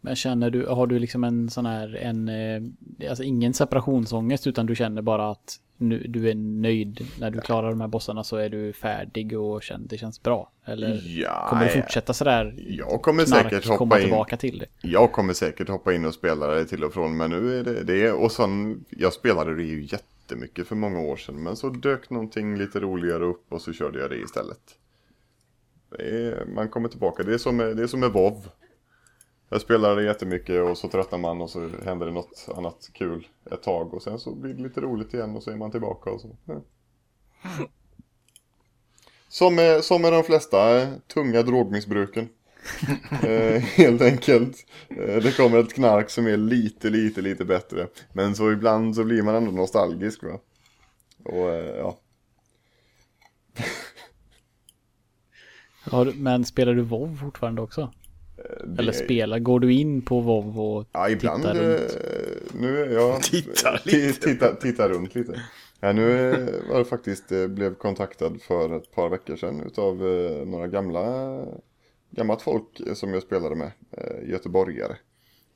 Men känner du, har du liksom en sån här, en, eh, alltså ingen separationsångest utan du känner bara att nu, du är nöjd när du klarar de här bossarna så är du färdig och känner, det känns bra? Eller Ja, kommer du ja. fortsätta sådär Jag kommer knark, säkert komma hoppa in. tillbaka till det? Jag kommer säkert hoppa in och spela det till och från men nu är det det. Och sen, jag spelade det ju jätte, jättemycket för många år sedan. Men så dök någonting lite roligare upp och så körde jag det istället. Det är, man kommer tillbaka. Det är som med, det är som med WoW. Jag spelar det jättemycket och så tröttnar man och så händer det något annat kul ett tag. Och sen så blir det lite roligt igen och så är man tillbaka och så. Ja. Som med, som med de flesta eh, tunga drogmissbruken. eh, helt enkelt. Eh, det kommer ett knark som är lite, lite, lite bättre. Men så ibland så blir man ändå nostalgisk va. Och eh, ja. Ja, men spelar du WoW fortfarande också? det- Eller spelar, går du in på WoW och Ja, ibland. tittar runt? eh, Nu är jag... Tittar ti- lite. Titta, titta runt lite. Ja, nu eh, var det faktiskt, eh, blev kontaktad för ett par veckor sedan utav eh, några gamla, gammalt folk som jag spelade med, eh, göteborgare.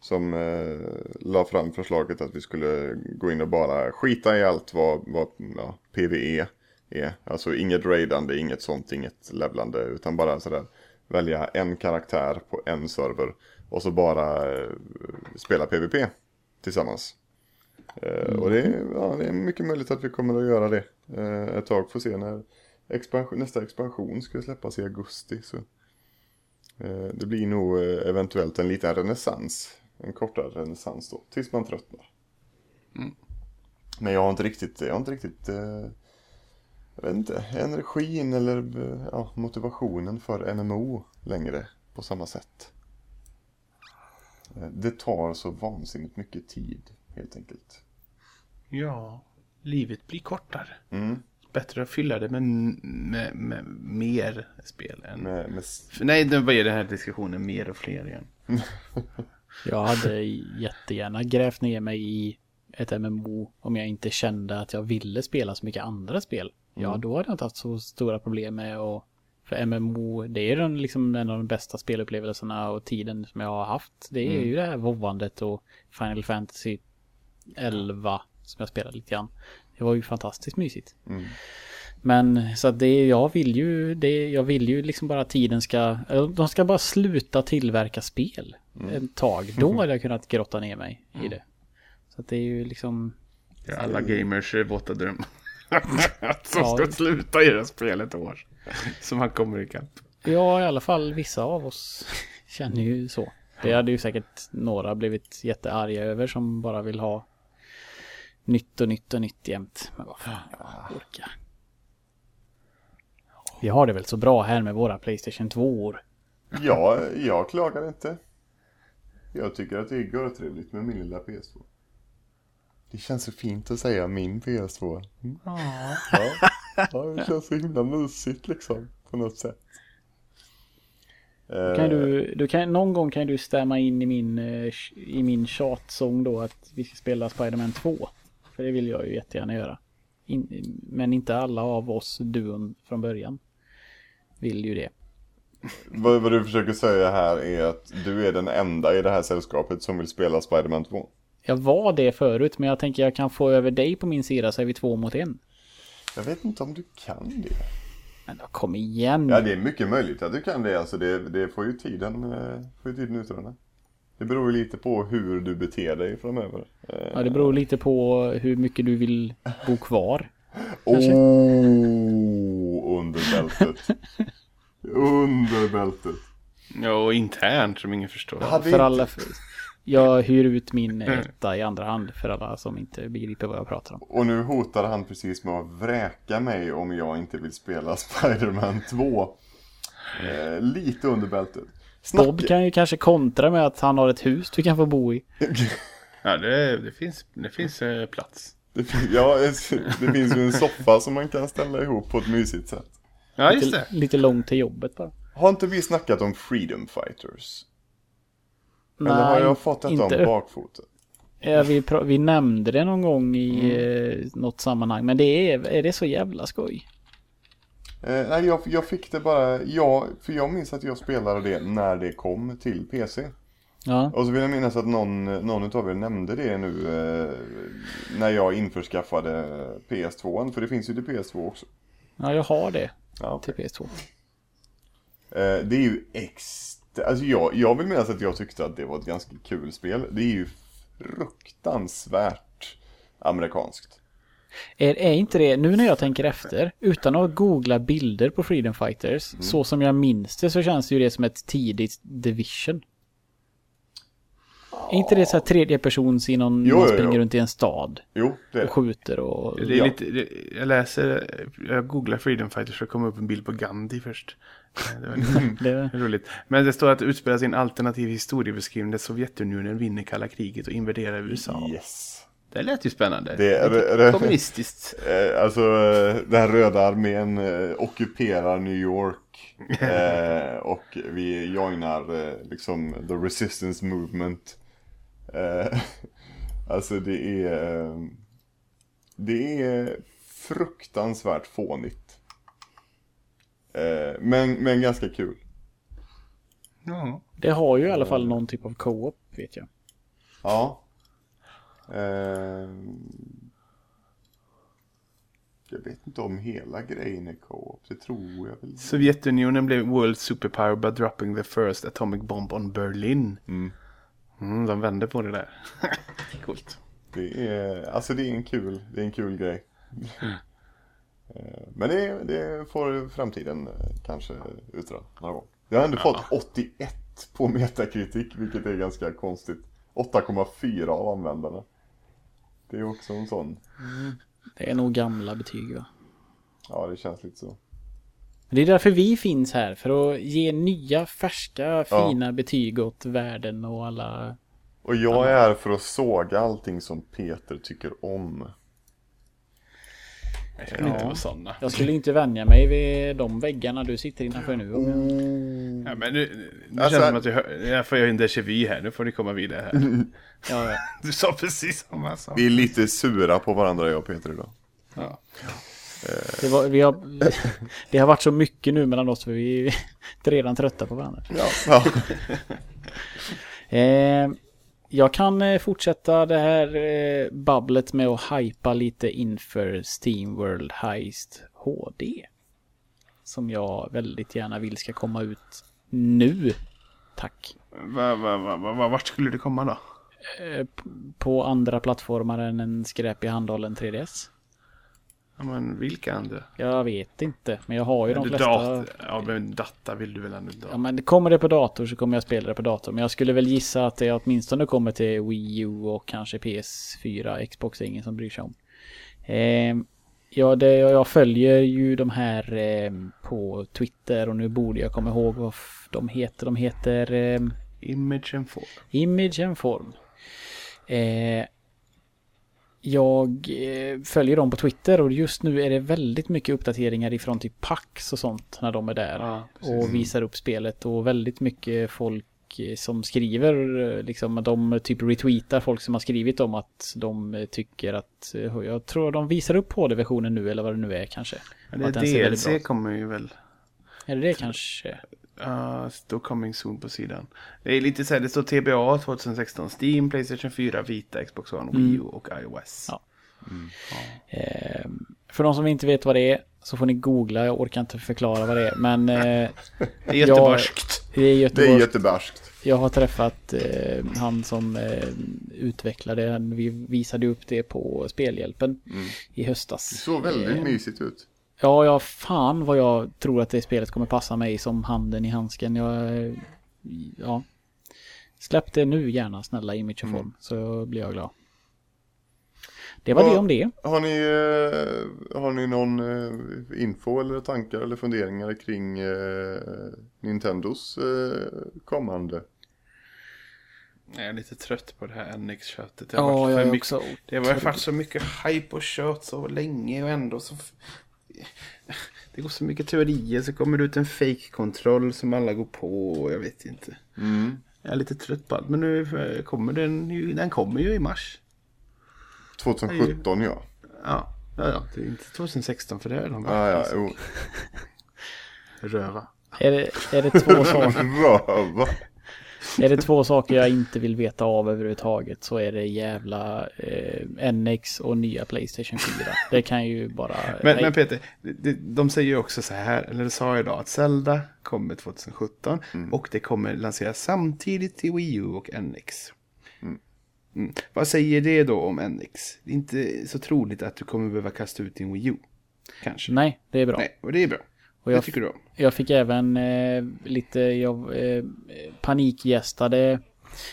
Som eh, la fram förslaget att vi skulle gå in och bara skita i allt vad, vad ja, PVE är. Alltså inget raidande, inget sånt, inget levlande, utan bara sådär välja en karaktär på en server och så bara eh, spela PVP tillsammans. Eh, och det är, ja, det är mycket möjligt att vi kommer att göra det eh, ett tag. Får se när expansion, nästa expansion ska släppas i augusti. Så. Eh, det blir nog eh, eventuellt en liten renässans. En kortare renässans då, tills man tröttnar. Men jag har inte riktigt, jag har inte riktigt eh, jag vet inte, energin eller ja, motivationen för MMO längre på samma sätt. Det tar så vansinnigt mycket tid helt enkelt. Ja, livet blir kortare. Mm. Bättre att fylla det med, med, med mer spel än... Med, med, Nej, det var ju den här diskussionen mer och fler igen. Jag hade jättegärna grävt ner mig i ett MMO om jag inte kände att jag ville spela så mycket andra spel. Ja, då hade jag inte haft så stora problem med att... För MMO, det är den, liksom en av de bästa spelupplevelserna och tiden som jag har haft. Det är ju det här vovvandet och Final Fantasy 11 som jag spelade lite grann. Det var ju fantastiskt mysigt. Mm. Men så att det, jag vill ju, det, jag vill ju liksom bara att tiden ska, eller de ska bara sluta tillverka spel ett tag. Då hade jag kunnat grotta ner mig i det. Så att det är ju liksom, Det är alla gamers eh, våta dröm. Som Ja. ska sluta göra spel ett år. Så man kommer ikapp. ja i alla fall vissa av oss känner ju så. Det hade ju säkert några blivit jättearga över som bara vill ha nytt och nytt och nytt jämt. Men vad fan, jag orkar. Vi har det väl så bra här med våra Playstation 2 år. ja, jag klagar inte. Jag tycker att det är görtrevligt med min lilla PS2. Det känns så fint att säga min PS2. Mm. Ja. ja, det känns så himla mysigt liksom. På något sätt. Eh, Kan du, du kan, någon gång kan du stämma in i min, eh, i min tjatsång då att vi ska spela Spider-Man 2. För det vill jag ju jättegärna göra. In, men inte alla av oss duon från början vill ju det. Vad, vad du försöker säga här är att du är den enda i det här sällskapet som vill spela Spider-Man 2. Jag var det förut men jag tänker jag kan få över dig på min sida så är vi två mot en. Jag vet inte om du kan det. Men då kom igen. Ja, det är mycket möjligt att du kan det. Alltså det, det får ju tiden, eh, får ju tiden utröna. Det beror ju lite på hur du beter dig framöver. Ja, det beror lite på hur mycket du vill bo kvar. kanske. Oh, under bältet. under bältet. Ja, och internt som ingen förstår. Hade För inte- alla... Jag hyr ut min etta i andra hand för alla som inte begriper vad jag pratar om. Och nu hotade han precis med att vräka mig om jag inte vill spela Spider-Man 2. Eh, lite under bältet. Snacka... Bob kan ju kanske kontra med att han har ett hus du kan få bo i. Ja, det, det finns, det finns eh, plats. Det, ja, det finns ju en soffa som man kan ställa ihop på ett mysigt sätt. Ja, just Lite, det. lite långt till jobbet bara. Har inte vi snackat om Freedom Fighters? Eller har jag fått detta inte om bakfoten? Ja, vi, vi nämnde det någon gång i eh, något sammanhang. Men det är, är det så jävla skoj? Eh, nej, jag, jag fick det bara, ja, för jag minns att jag spelade det när det kom till PC. Ja, Och så vill jag minnas att någon, någon av er nämnde det nu eh, när jag införskaffade PS2. För det finns ju till PS2 också. ja jag har det Ja, till PS2. Eh, det är ju extra, alltså jag, jag vill minnas att jag tyckte att det var ett ganska kul spel. Det är ju fruktansvärt amerikanskt. Är, är inte det, nu när jag tänker efter, utan att googla bilder på Freedom Fighters, Mm. så som jag minns det så känns ju det som ett tidigt Division. Är inte det så här tredje persons i någon, Jo, man jo, springer jo. runt i en stad Jo, det är och det. skjuter och... Det är Ja. lite, det, jag läser, jag googlar Freedom Fighters för att komma upp en bild på Gandhi först. Eh, Det var Det, roligt. Men det står att det utspelar sig en alternativ historiebeskrivning där Sovjetunionen vinner kalla kriget och invaderar USA. Yes. Det lät ju spännande. Det är- kommunistiskt. Eh, alltså eh, den röda armén eh, ockuperar New York. Eh, och vi joinar liksom the resistance movement. Eh, alltså det är... Det är fruktansvärt fånigt. Eh, men, men ganska kul. Ja. det har ju i alla fall någon typ av co-op, vet jag. Ja. Eh, jag vet inte om hela grejen är co-op. Det tror jag väl. Sovjetunionen blev world superpower by dropping the first atomic bomb on Berlin. Mm. Mm, de vände på det där. Coolt. Det är, alltså det är en kul, det är en kul grej. Eh, Men det, det får framtiden eh, kanske utröna några gång. Jag har ändå fått 81 på Metacritic, vilket är ganska konstigt. 8,4 av användarna. Det är också en sån, Det är nog gamla betyg va? ja det känns lite så. Det är därför vi finns här, för att ge nya, färska, Ja. fina betyg åt världen och alla... Och jag är här för att såga allting som Peter tycker om. Jag känner inte på sådana. Jag skulle inte vänja mig vid de väggarna du sitter innanför nu. om jag- Ja, men nu, nu Alltså- känns det som att jag, hör, jag får en déjà vu här. Nu får ni komma vidare här. Ja, ja. Du sa precis samma sak. Vi är lite sura på varandra jag och Peter idag. Ja. Det, var, vi har, det har varit så mycket nu mellan oss för vi är redan trötta på varandra. Ja. ja. Eh, jag kan eh, fortsätta det här eh, babblet med att hypa lite inför Steam World Heist HD. Som jag väldigt gärna vill ska komma ut nu. Tack. Va, va, va, va, va, vart skulle det komma då? Eh, på andra plattformar än en skräpig handhållen 3DS. Ja, men vilka andra? Jag vet inte, men jag har ju de Du flesta. ja, men data vill du väl ändå inte Ja, ha? men kommer det på dator så kommer jag spela det på dator. Men jag skulle väl gissa att det åtminstone kommer till Wii U och kanske PS4. Xbox är ingen som bryr sig om. Eh, ja, det, jag följer ju de här eh, på Twitter och nu borde jag komma ihåg vad de heter. De heter eh, Image and form. Image and Form. Eh, jag eh, följer dem på Twitter och just nu är det väldigt mycket uppdateringar ifrån typ Pax och sånt när de är där Ja, och visar upp spelet och väldigt mycket folk eh, som skriver eh, liksom att de typ retweetar folk som har skrivit om att de tycker att jag tror de visar upp HD-versionen nu eller vad det nu är kanske. Men Och att det väldigt DLC bra. kommer ju väl. Är det det kanske? Uh, står coming soon på sidan. Det är lite så här, det står TBA 2016. Steam, Playstation 4, Vita, Xbox One, Wii U och iOS. Ja. Eh, för de som inte vet vad det är så får ni googla. Jag orkar inte förklara vad det är. Men eh, Det är göteborgskt. det är Det är Göteborg. jättebarskt. Jag har träffat eh, han som eh, utvecklade. Vi visade upp det på Spelhjälpen i höstas. Det såg väldigt Eh, mysigt ut. Ja, ja, fan vad jag tror att det spelet kommer passa mig som handen i handsken. Jag, ja. Släpp det nu gärna, snälla, Image of Form. Så blir jag glad. Det var Vad- det om det. Har ni, eh, har ni någon eh, info eller tankar eller funderingar kring eh, Nintendos kommande? Jag är lite trött på det här NX-köttet. Det har Ja, varit jag är mycket- också Det har varit så mycket hype och kött så länge och ändå så... Det går så mycket teorier så kommer det ut en fake-kontroll som alla går på och jag vet inte. Mm. Jag är lite trött på allt men nu kommer den ju, den kommer ju i mars. 2017 ja. Ja, ja, ja det är inte 2016 för det är de Ah, ja, jo. röva. Är det, är, det två saker, Röva. Är det två saker jag inte vill veta av överhuvudtaget så är det jävla eh, NX och nya Playstation 4. Det kan ju bara... Men, nej. men Peter, de, de säger ju också så här, eller det sa jag idag, att Zelda kommer 2017 och det kommer lanseras samtidigt till Wii U och NX. Mm. Vad säger det då om NX? Det är inte så troligt att du kommer behöva kasta ut din Wii U. Kanske. Nej, det är bra. Nej, och det är bra. Och det jag, tycker du om. jag fick även eh, lite, jag eh, panikgästade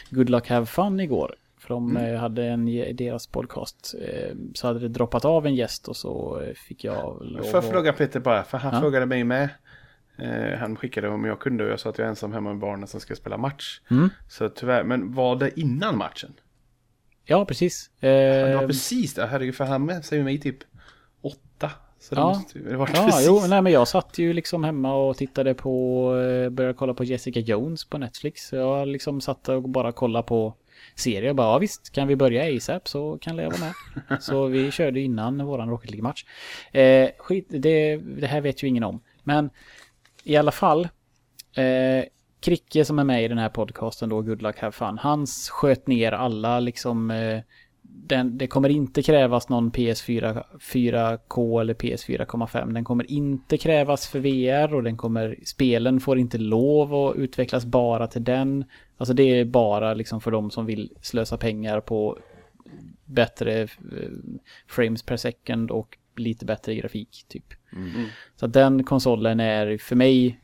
Good Luck Have Fun igår. För de Mm. eh, hade en, deras podcast, eh, så hade det droppat av en gäst och så eh, fick jag lov Får jag fråga Peter bara, för han Ja. frågade mig med. Han skickade om jag kunde och jag sa att jag är ensam hemma med barnen som ska spela match. Mm. Så tyvärr, men var det innan matchen? Ja, precis. Eh, det var precis det, herregud, för han med säger mig typ åtta. Så det Ja. måste det var Ja, precis. jo, nej men jag satt ju liksom hemma och tittade på, eh, började kolla på Jessica Jones på Netflix. Så jag liksom satt och bara kollade på serier. Bara, ja, visst, kan vi börja ASAP så kan jag vara med. så vi körde innan våran Rocket League-match. Eh, skit, det, det här vet ju ingen om. Men i alla fall, eh, Kricke som är med i den här podcasten då, Good Luck Have Fun, hans sköt ner alla liksom eh, den, det kommer inte krävas någon PS4 4K eller PS4,5. Den kommer inte krävas för VR och den kommer, spelen får inte lov att utvecklas bara till den. Alltså det är bara liksom för de som vill slösa pengar på bättre eh, frames per second och lite bättre grafik typ. Så att den konsolen är för mig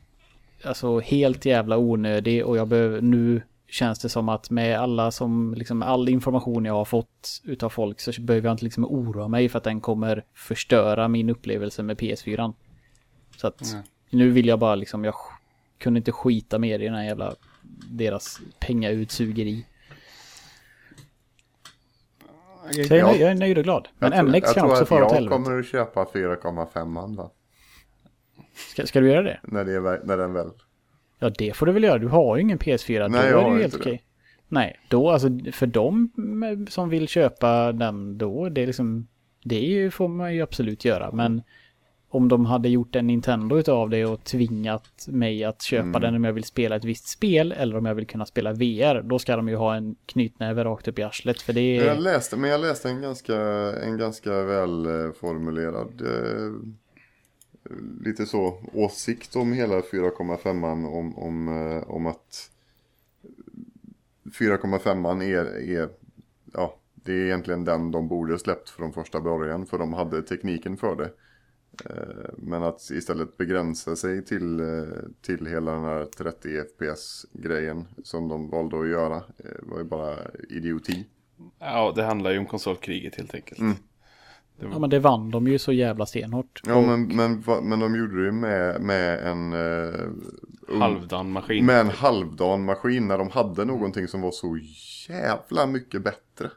alltså helt jävla onödig och jag behöver nu känns det som att med alla som liksom all information jag har fått utav folk så behöver jag inte liksom oroa mig för att den kommer förstöra min upplevelse med PS4. Så att Nej. nu vill jag bara liksom jag kunde inte skita mer i den här jävla deras pengautsugeri. Jag, är Ja. nöjd, jag är nöjd och glad. Men jag tror, MX jag kan också att fara åt jag helvete. kommer att köpa 4,5 va? Ska, ska du göra det? När, det är, när den väl... Ja, det får du väl göra. Du har ju ingen PS4. Nej, då jag är det har ju inte helt det. okej. Nej, då alltså för de som vill köpa den då, det är liksom, det får man ju absolut göra. Men om de hade gjort en Nintendo utav det och tvingat mig att köpa Mm. den om jag vill spela ett visst spel eller om jag vill kunna spela VR, då ska de ju ha en knytnäve rakt upp i arslet. För det är... Jag läste, men jag läste en ganska, en ganska väl eh, formulerad eh, lite så åsikt om hela 4,5 om, om, eh, om att 4,5 är, är, ja, det är egentligen den de borde släppt från första början för de hade tekniken för det. Eh, Men att istället begränsa sig till, eh, till hela den här 30 FPS-grejen som de valde att göra var ju bara idioti. Ja, det handlar ju om konsolkriget helt enkelt. Mm. Det var... Ja men det vann de ju så jävla stenhårt. Ja men, men, va- men de gjorde det ju med, med en ung- Halvdan maskin. Med en halvdan maskin när de hade någonting som var så jävla mycket bättre.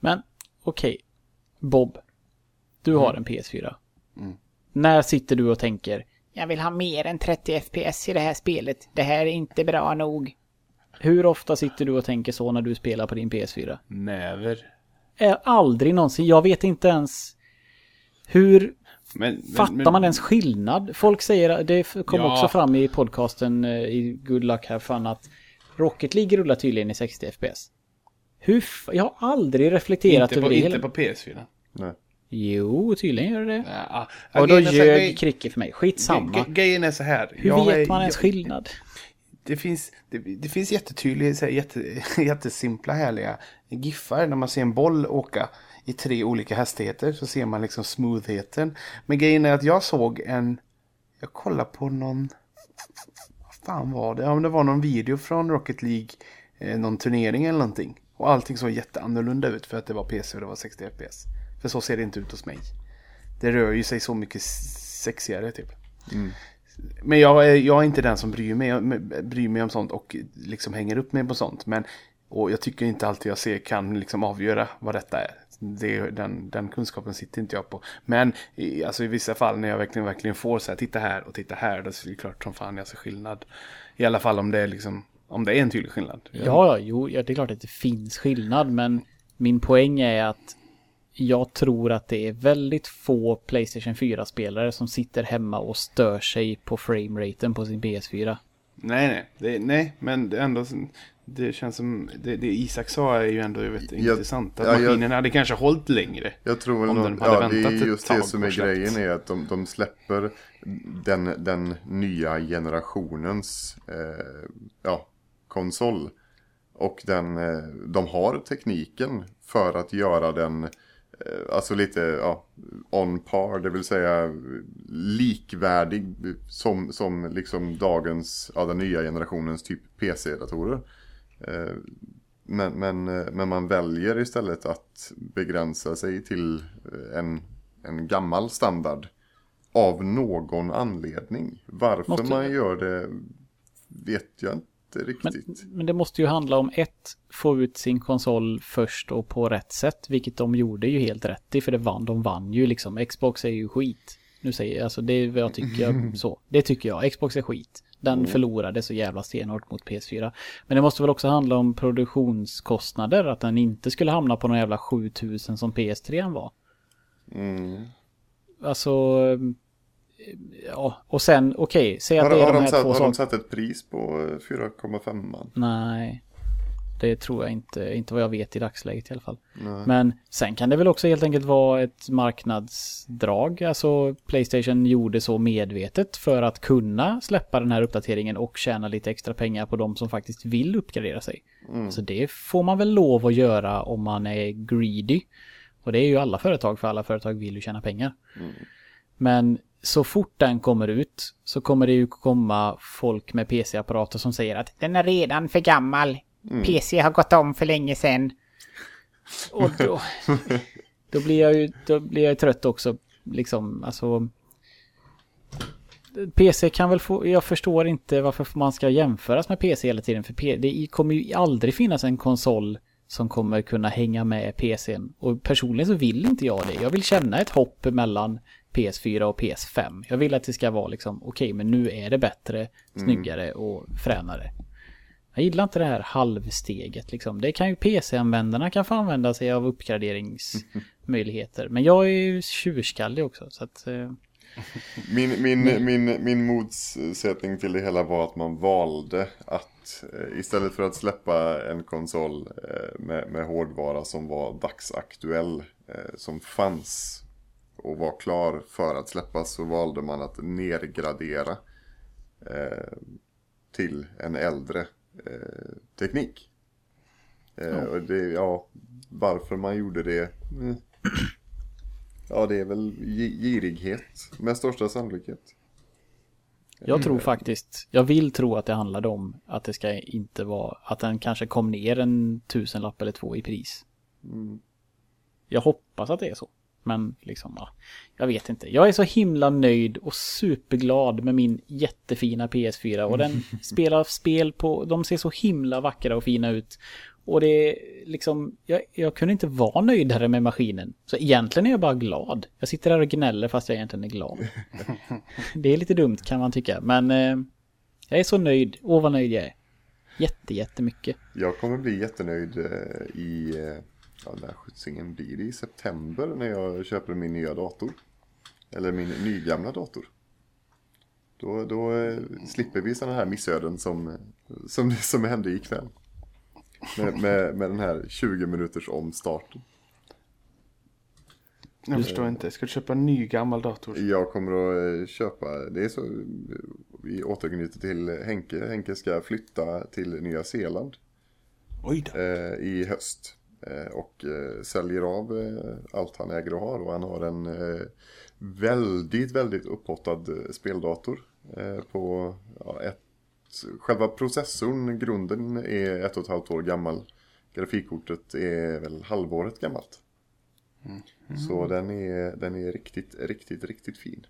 Men okej, Bob. Du har en PS4. Mm. När sitter du och tänker Jag vill ha mer än 30 FPS i det här spelet. Det här är inte bra nog. Hur ofta sitter du och tänker så när du spelar på din PS4? Näver. Är aldrig någonsin. Jag vet inte ens hur Men, men, fattar men, man ens skillnad? Folk säger, det kom Ja. också fram i podcasten eh, i Good Luck Have Fun att Rocket League rullar tydligen i 60 FPS. Hur Jag har aldrig reflekterat över det. inte på PS4. Nej. Jo, tydligen gör det det. Ja, Och då ljög Kricke för mig. Skitsamma. gre- Grejen är så här. Hur jag vet är- man ens jag- skillnad? Det finns, det, det finns jättetydliga, så här, jätte, jättesimpla härliga giffar när man ser en boll åka i tre olika hastigheter så ser man liksom smoothheten. Men grejen är att jag såg en, jag kollade på någon, vad fan var det? Ja men det var någon video från Rocket League, eh, någon turnering eller någonting. Och allting såg jätteannorlunda ut för att det var PC och det var 60 FPS. För så ser det inte ut hos mig. Det rör ju sig så mycket sexigare typ. Mm. Men jag är, jag är inte den som bryr mig, bryr mig om sånt och liksom hänger upp mig på sånt. Men, och jag tycker inte alltid jag ser kan liksom avgöra vad detta är. Det, den, den kunskapen sitter inte jag på. Men i, alltså i vissa fall när jag verkligen, verkligen får så här, titta här och titta här, då är det klart som fan jag ser skillnad. I alla fall om det är liksom, om det är en tydlig skillnad. Ja, ja, jo, ja, det är klart att det finns skillnad, men min poäng är att jag tror att det är väldigt få Playstation 4-spelare som sitter hemma och stör sig på frameraten på sin PS4. Nej, nej, det, nej, men det är ändå, det känns som, det, det Isak sa är ju ändå vet, Jag- intressant. Att ja, jag- maskinen hade kanske hållit längre. Jag tror väl Om nog, den hade ja, det väntat är ett just det som är grejen är att de, de släpper den, den nya generationens eh, ja, konsol. Och den, eh, de har tekniken för att göra den eh, Alltså lite ja, on par, det vill säga likvärdig som, som liksom dagens, ja den nya generationens typ PC-datorer. Eh, Men, men, eh, men man väljer istället att begränsa sig till eh, en, en gammal standard. Av någon anledning. Varför Måste- man gör det vet jag inte Men, riktigt. men det måste ju handla om ett, få ut sin konsol först och på rätt sätt, vilket de gjorde ju helt rätt i, för det vann, de vann ju liksom. Xbox är ju skit. Nu säger jag, alltså det är vad jag tycker så. Det tycker jag, Xbox är skit. Den förlorade så jävla stenhårt mot PS4. Men det måste väl också handla om produktionskostnader, att den inte skulle hamna på någon jävla 7000 som PS3 var. Mm. Alltså, ja, och sen, okej, säg att Har, det är har, de de här satt, två har de satt ett pris på eh, 4,5? Nej, det tror jag inte, inte vad jag vet i dagsläget i alla fall. Nej. Men sen kan det väl också helt enkelt vara ett marknadsdrag. Alltså Playstation gjorde så medvetet för att kunna släppa den här uppdateringen och tjäna lite extra pengar på de som faktiskt vill uppgradera sig. Så det får man väl lov att göra om man är greedy. Och det är ju alla företag, för alla företag vill ju tjäna pengar. Men så fort den kommer ut så kommer det ju komma folk med PC-apparater som säger att den är redan för gammal. PC har gått om för länge sedan. Och då, då blir jag ju då blir jag trött också. Liksom, alltså. PC kan väl få, jag förstår inte varför man ska jämföras med PC hela tiden. För det kommer ju aldrig finnas en konsol som kommer kunna hänga med PCn. Och personligen så vill inte jag det. Jag vill känna ett hopp mellan PS4 och PS5. Jag vill att det ska vara liksom, okej men nu är det bättre, snyggare och fränare. Jag gillar inte det här halvsteget liksom. Det kan ju PC-användarna kan få använda sig av uppgraderingsmöjligheter. Men jag är ju tjurskallig också så att... Eh, Min, min, min, min motsättning till det hela var att man valde att eh, istället för att släppa en konsol eh, med, med hårdvara som var dagsaktuell, som fanns och var klar för att släppas så valde man att nedgradera eh, till en äldre eh, teknik. Eh, och det, ja, varför man gjorde det? Mm. Ja, det är väl gi- girighet med största sannolikhet. Jag tror faktiskt, jag vill tro att det handlade om att det ska inte vara, att den kanske kom ner en tusenlapp eller två i pris. Jag hoppas att det är så. Men liksom, ja, jag vet inte. Jag är så himla nöjd och superglad med min jättefina PS4 och den spelar spel på, de ser så himla vackra och fina ut. Och det är liksom, jag, jag kunde inte vara nöjdare med maskinen. Så egentligen är jag bara glad. Jag sitter här och gnäller fast jag egentligen är glad. Det är lite dumt kan man tycka, men eh, jag är så nöjd. Åh vad nöjd jag är. Jätte, jättemycket. Jag kommer bli jättenöjd eh, i, eh, ja när skjutsingen blir det? I september när jag köper min nya dator. Eller min nygamla dator. Då, då eh, slipper vi sådana här missöden som, som, som hände ikväll. Med, med, med den här 20 minuters omstarten. Jag förstår inte. Ska du köpa en ny gammal dator? Jag kommer att eh, köpa, det är så, vi återknyter till Henke. Henke ska flytta till Nya Zeeland Oj då. eh, i höst. Eh, och eh, säljer av eh, allt han äger och har. Och han har en väldigt, väldigt upphottad speldator. På ja, ett, själva processorn, grunden är ett och ett halvt år gammal. Grafikkortet är väl halvåret gammalt. Så den är, den är riktigt, riktigt, riktigt fin.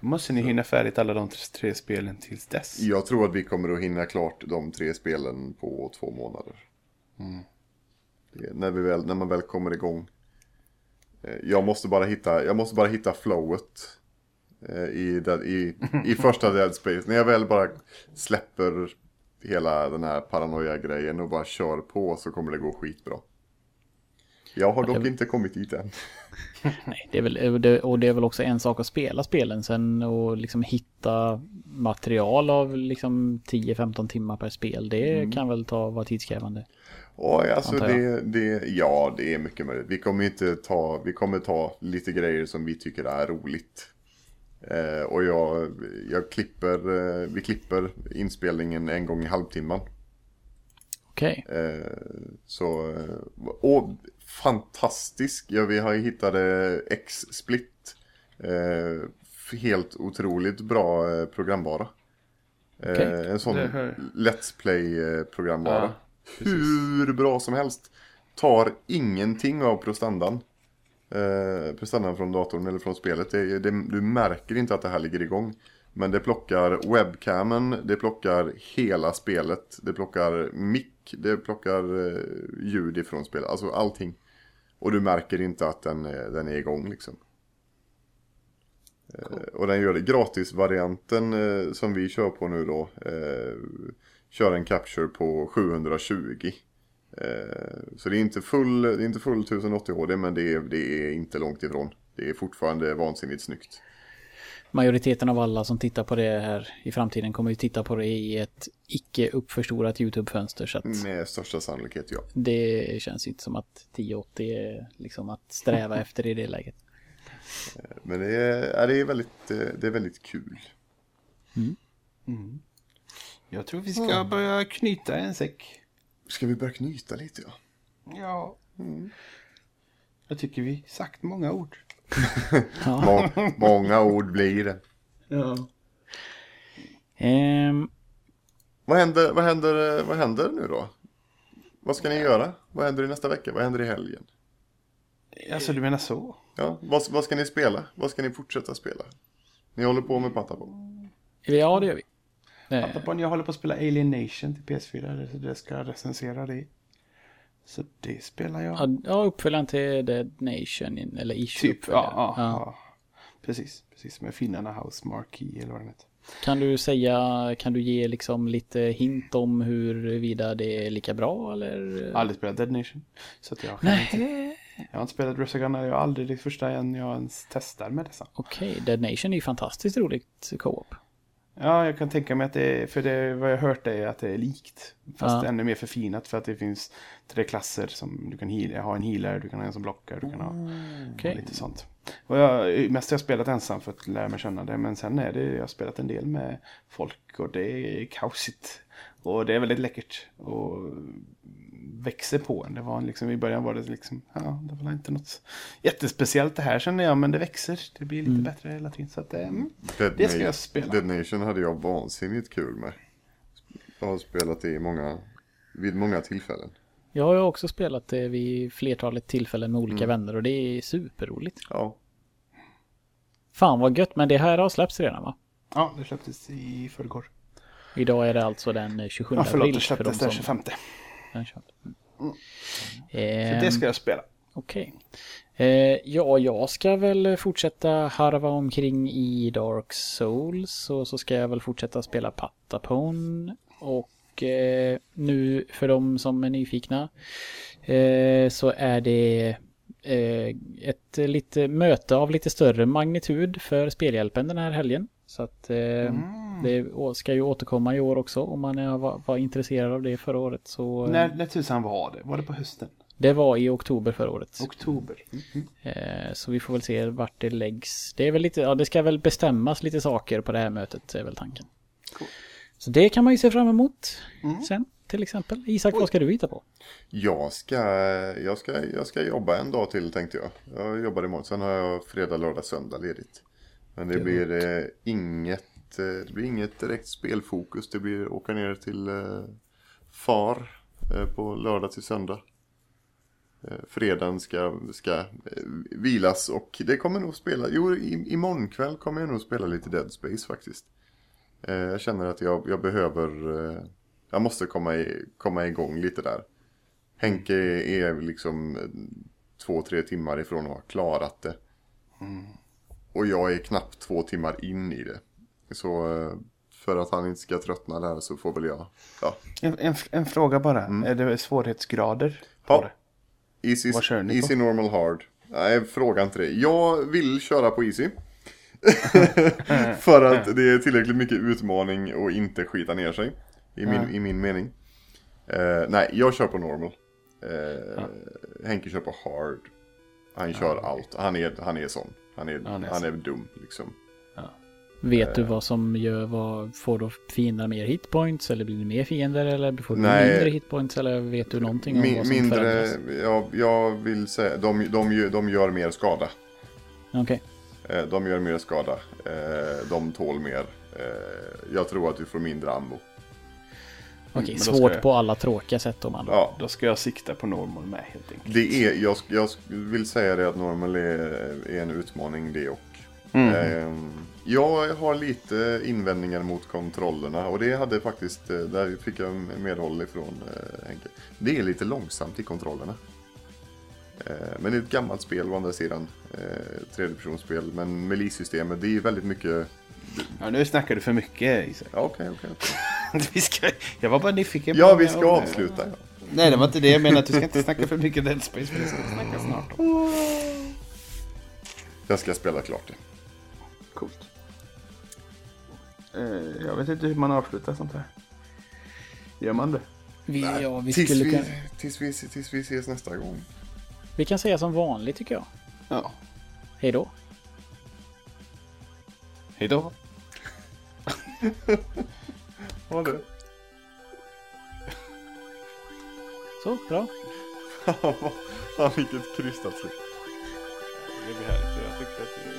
Då måste ni hinna färdigt alla de tre spelen tills dess. Jag tror att vi kommer att hinna klart de tre spelen på två månader. Det, när, vi väl, när man väl kommer igång. Eh, Jag måste bara hitta, jag måste bara hitta flowet. eh, I, Dead- i, I första Dead Space. När jag väl bara släpper hela den här paranoia-grejen och bara kör på så kommer det gå skitbra. Jag har dock inte kommit dit än. Nej, det är väl, det- och det är väl också en sak att spela spelen sen och liksom hitta material av liksom 10-15 timmar per spel. Det kan väl ta, vara tidskrävande. Oj, alltså det, det, ja det är mycket möjligt. Vi kommer inte ta, vi kommer ta lite grejer som vi tycker är roligt. Eh, och jag, jag klipper, eh, vi klipper inspelningen en gång i halvtimman. Okej. Eh, så, eh, och fantastisk. Ja, vi har ju hittat X-split. Eh, helt otroligt bra eh, programbara. Eh, Okej. En sån Let's Play-programbara. Ja, precis. Hur bra som helst. Tar ingenting av prestandan. Eh, prestandan från datorn eller från spelet. Det, det, du märker inte att det här ligger igång. Men det plockar webcamen, det plockar hela spelet, det plockar mick, det plockar eh, ljud ifrån spelet, alltså allting. Och du märker inte att den, är- den är igång liksom. Eh, och den gör det. Gratisvarianten eh, som vi kör på nu då, eh, kör en capture på 720. Eh, så det är inte full, det är inte full 1080 HD men det är, det är inte långt ifrån. Det är fortfarande vansinnigt snyggt. Majoriteten av alla som tittar på det här i framtiden kommer ju titta på det i ett icke uppförstorat YouTube-fönster. Så att Med största sannolikhet ja. det känns inte som att 1080 är liksom att sträva efter i det läget. Men det är, det är, väldigt, eh, det är väldigt kul. Jag tror vi ska börja knyta en säck. Ska vi börja knyta lite ja? Ja. Jag tycker vi sagt många ord. Må, många ord blir det. Ja. Ehm, Vad händer, vad, händer, vad händer nu då? Vad ska ni göra? Vad händer i nästa vecka? Vad händer i helgen? Alltså du menar så? Ja, vad, vad ska ni spela? Vad ska ni fortsätta spela? Ni håller på med Patapon. ja, det gör vi. Patapon, jag håller på att spela Alien Nation till PS4. Det, det ska jag recensera det. Så det spelar jag. ja, ja, uppföljaren till Dead Nation, eller ish typ, ja, ja, ja. Precis, precis. Med finnarna House Marquee eller vad den heter. Kan du säga, kan du ge liksom lite hint om huruvida det är lika bra eller? Jag har aldrig spelat Dead Nation. Så att jag, kan inte, Nej. jag har inte spelat Resogun. Jag har aldrig det första än jag ens testar med dessa. Okej, Dead Nation är ju fantastiskt roligt co-op. Ja, jag kan tänka mig att det är, för det, vad jag har hört är att det är likt. Fast Ja. ännu mer förfinat för att det finns tre klasser som du kan heala, ha en healer, du kan ha en som blockar, du kan ha Okej. lite sånt. Och jag, mest har jag spelat ensam för att lära mig känna det, men sen är det, jag har spelat en del med folk och det är kaosigt. Och det är väldigt läckert och växer på en. Det var liksom, I början var det liksom, ja, det var inte något jättespeciellt det här känner jag, men det växer. Det blir lite bättre hela tiden. Så att, eh, mm. Dead, Det ska jag spela. Dead Nation hade jag vansinnigt kul med. Jag har spelat det i många, vid många tillfällen. Jag har också spelat det vid flertalet tillfällen med olika vänner och det är superroligt. Ja, Fan vad gött, men det här har släppts redan va? Ja, det släpptes i förrgår. Idag är det alltså den 27 Ja, förlåt, april. det för de släpptes den 25. den 25. Så det ska jag spela. Okej. Eh, ja, jag ska väl fortsätta harva omkring i Dark Souls och så ska jag väl fortsätta spela Patapon. Och eh, nu för de som är nyfikna eh, så är det eh, ett lite möte av lite större magnitud för Spelhjälpen den här helgen. Så att eh, det å- ska ju återkomma i år också om man är, var, var intresserad av det förra året. Så eh, När, när tusan var det? Var det på hösten? det var i oktober förra året. Oktober? Eh, Så vi får väl se vart det läggs. Det är väl lite, ja det ska väl bestämmas lite saker på det här mötet är väl tanken. Cool. Så det kan man ju se fram emot sen till exempel. Isak, vad ska du hitta på? jag ska, jag, ska, jag ska jobba en dag till tänkte jag. Jag jobbar imorgon, sen har jag fredag, lördag, söndag ledigt. Men det blir eh, inget, eh, det blir inget direkt spelfokus. Det blir åka ner till eh, far eh, på lördag till söndag. Eh, fredagen ska, ska eh, vilas och det kommer nog spela, jo i, imorgon kväll kommer jag nog spela lite Dead Space faktiskt. Eh, jag känner att jag, jag behöver, eh, jag måste komma, i, komma igång lite där. Henke är liksom två, tre timmar ifrån att ha klarat det. Och jag är knappt två timmar in i det. Så eh, för att han inte ska tröttna där så får väl jag, ja. En, en, en fråga bara. Är det svårighetsgrader på Ja. det? Easy, Vad kör ni på? easy normal hard. Nej, fråga inte det. Jag vill köra på easy. För att det är tillräckligt mycket utmaning och inte skita ner sig. I min, i min mening. Eh, nej, jag kör på normal. Eh, Henke kör på hard. Han kör allt. Han är, han är sån. Han är, Han är han är dum liksom. Ja. Vet du Eh. vad som gör, vad, får då fienderna mer hitpoints eller blir det mer fiender eller får du Nej. mindre hitpoints eller vet du någonting om Mi- vad som mindre, förändras? jag, jag vill säga, de, de, gör- de gör mer skada. Okej, Eh, De gör mer skada. Eh, De tål mer. Jag tror att du får mindre ammo. Okej. men då ska svårt jag- på alla tråkiga sätt om man då. Ja, Då ska jag sikta på normal med helt enkelt. det är, jag, jag vill säga det att normal är, är en utmaning det och. Mm. Ehm, Jag har lite invändningar mot kontrollerna och det hade faktiskt, eh, där fick jag medhåll ifrån eh, Henke. Det är lite långsamt i kontrollerna. Eh, Men det är ett gammalt spel å andra sidan. Eh, Tredjepersonsspel. Men melee-systemet, det är väldigt mycket... Ja, nu snackar du för mycket Isak. Ja, okej, okej. okej. vi ska... Jag var bara nyfiken Ja, vi ska avsluta. Ja. Nej, det var inte det jag menade. Att du ska inte snacka för mycket Dead Space. För det ska vi snacka snart om. Jag ska spela klart det. Coolt. Eh, jag vet inte hur man avslutar sånt här. Gör man det? Vi, ja, vi, tills, skulle vi, kunna, tills, vi, tills vi ses nästa gång. vi kan säga som vanligt tycker jag. Ja. Hej då. Hej då. Ha det. Så, bra. Fan vilket krystat slut. Det blir härligt. Jag tyckte att det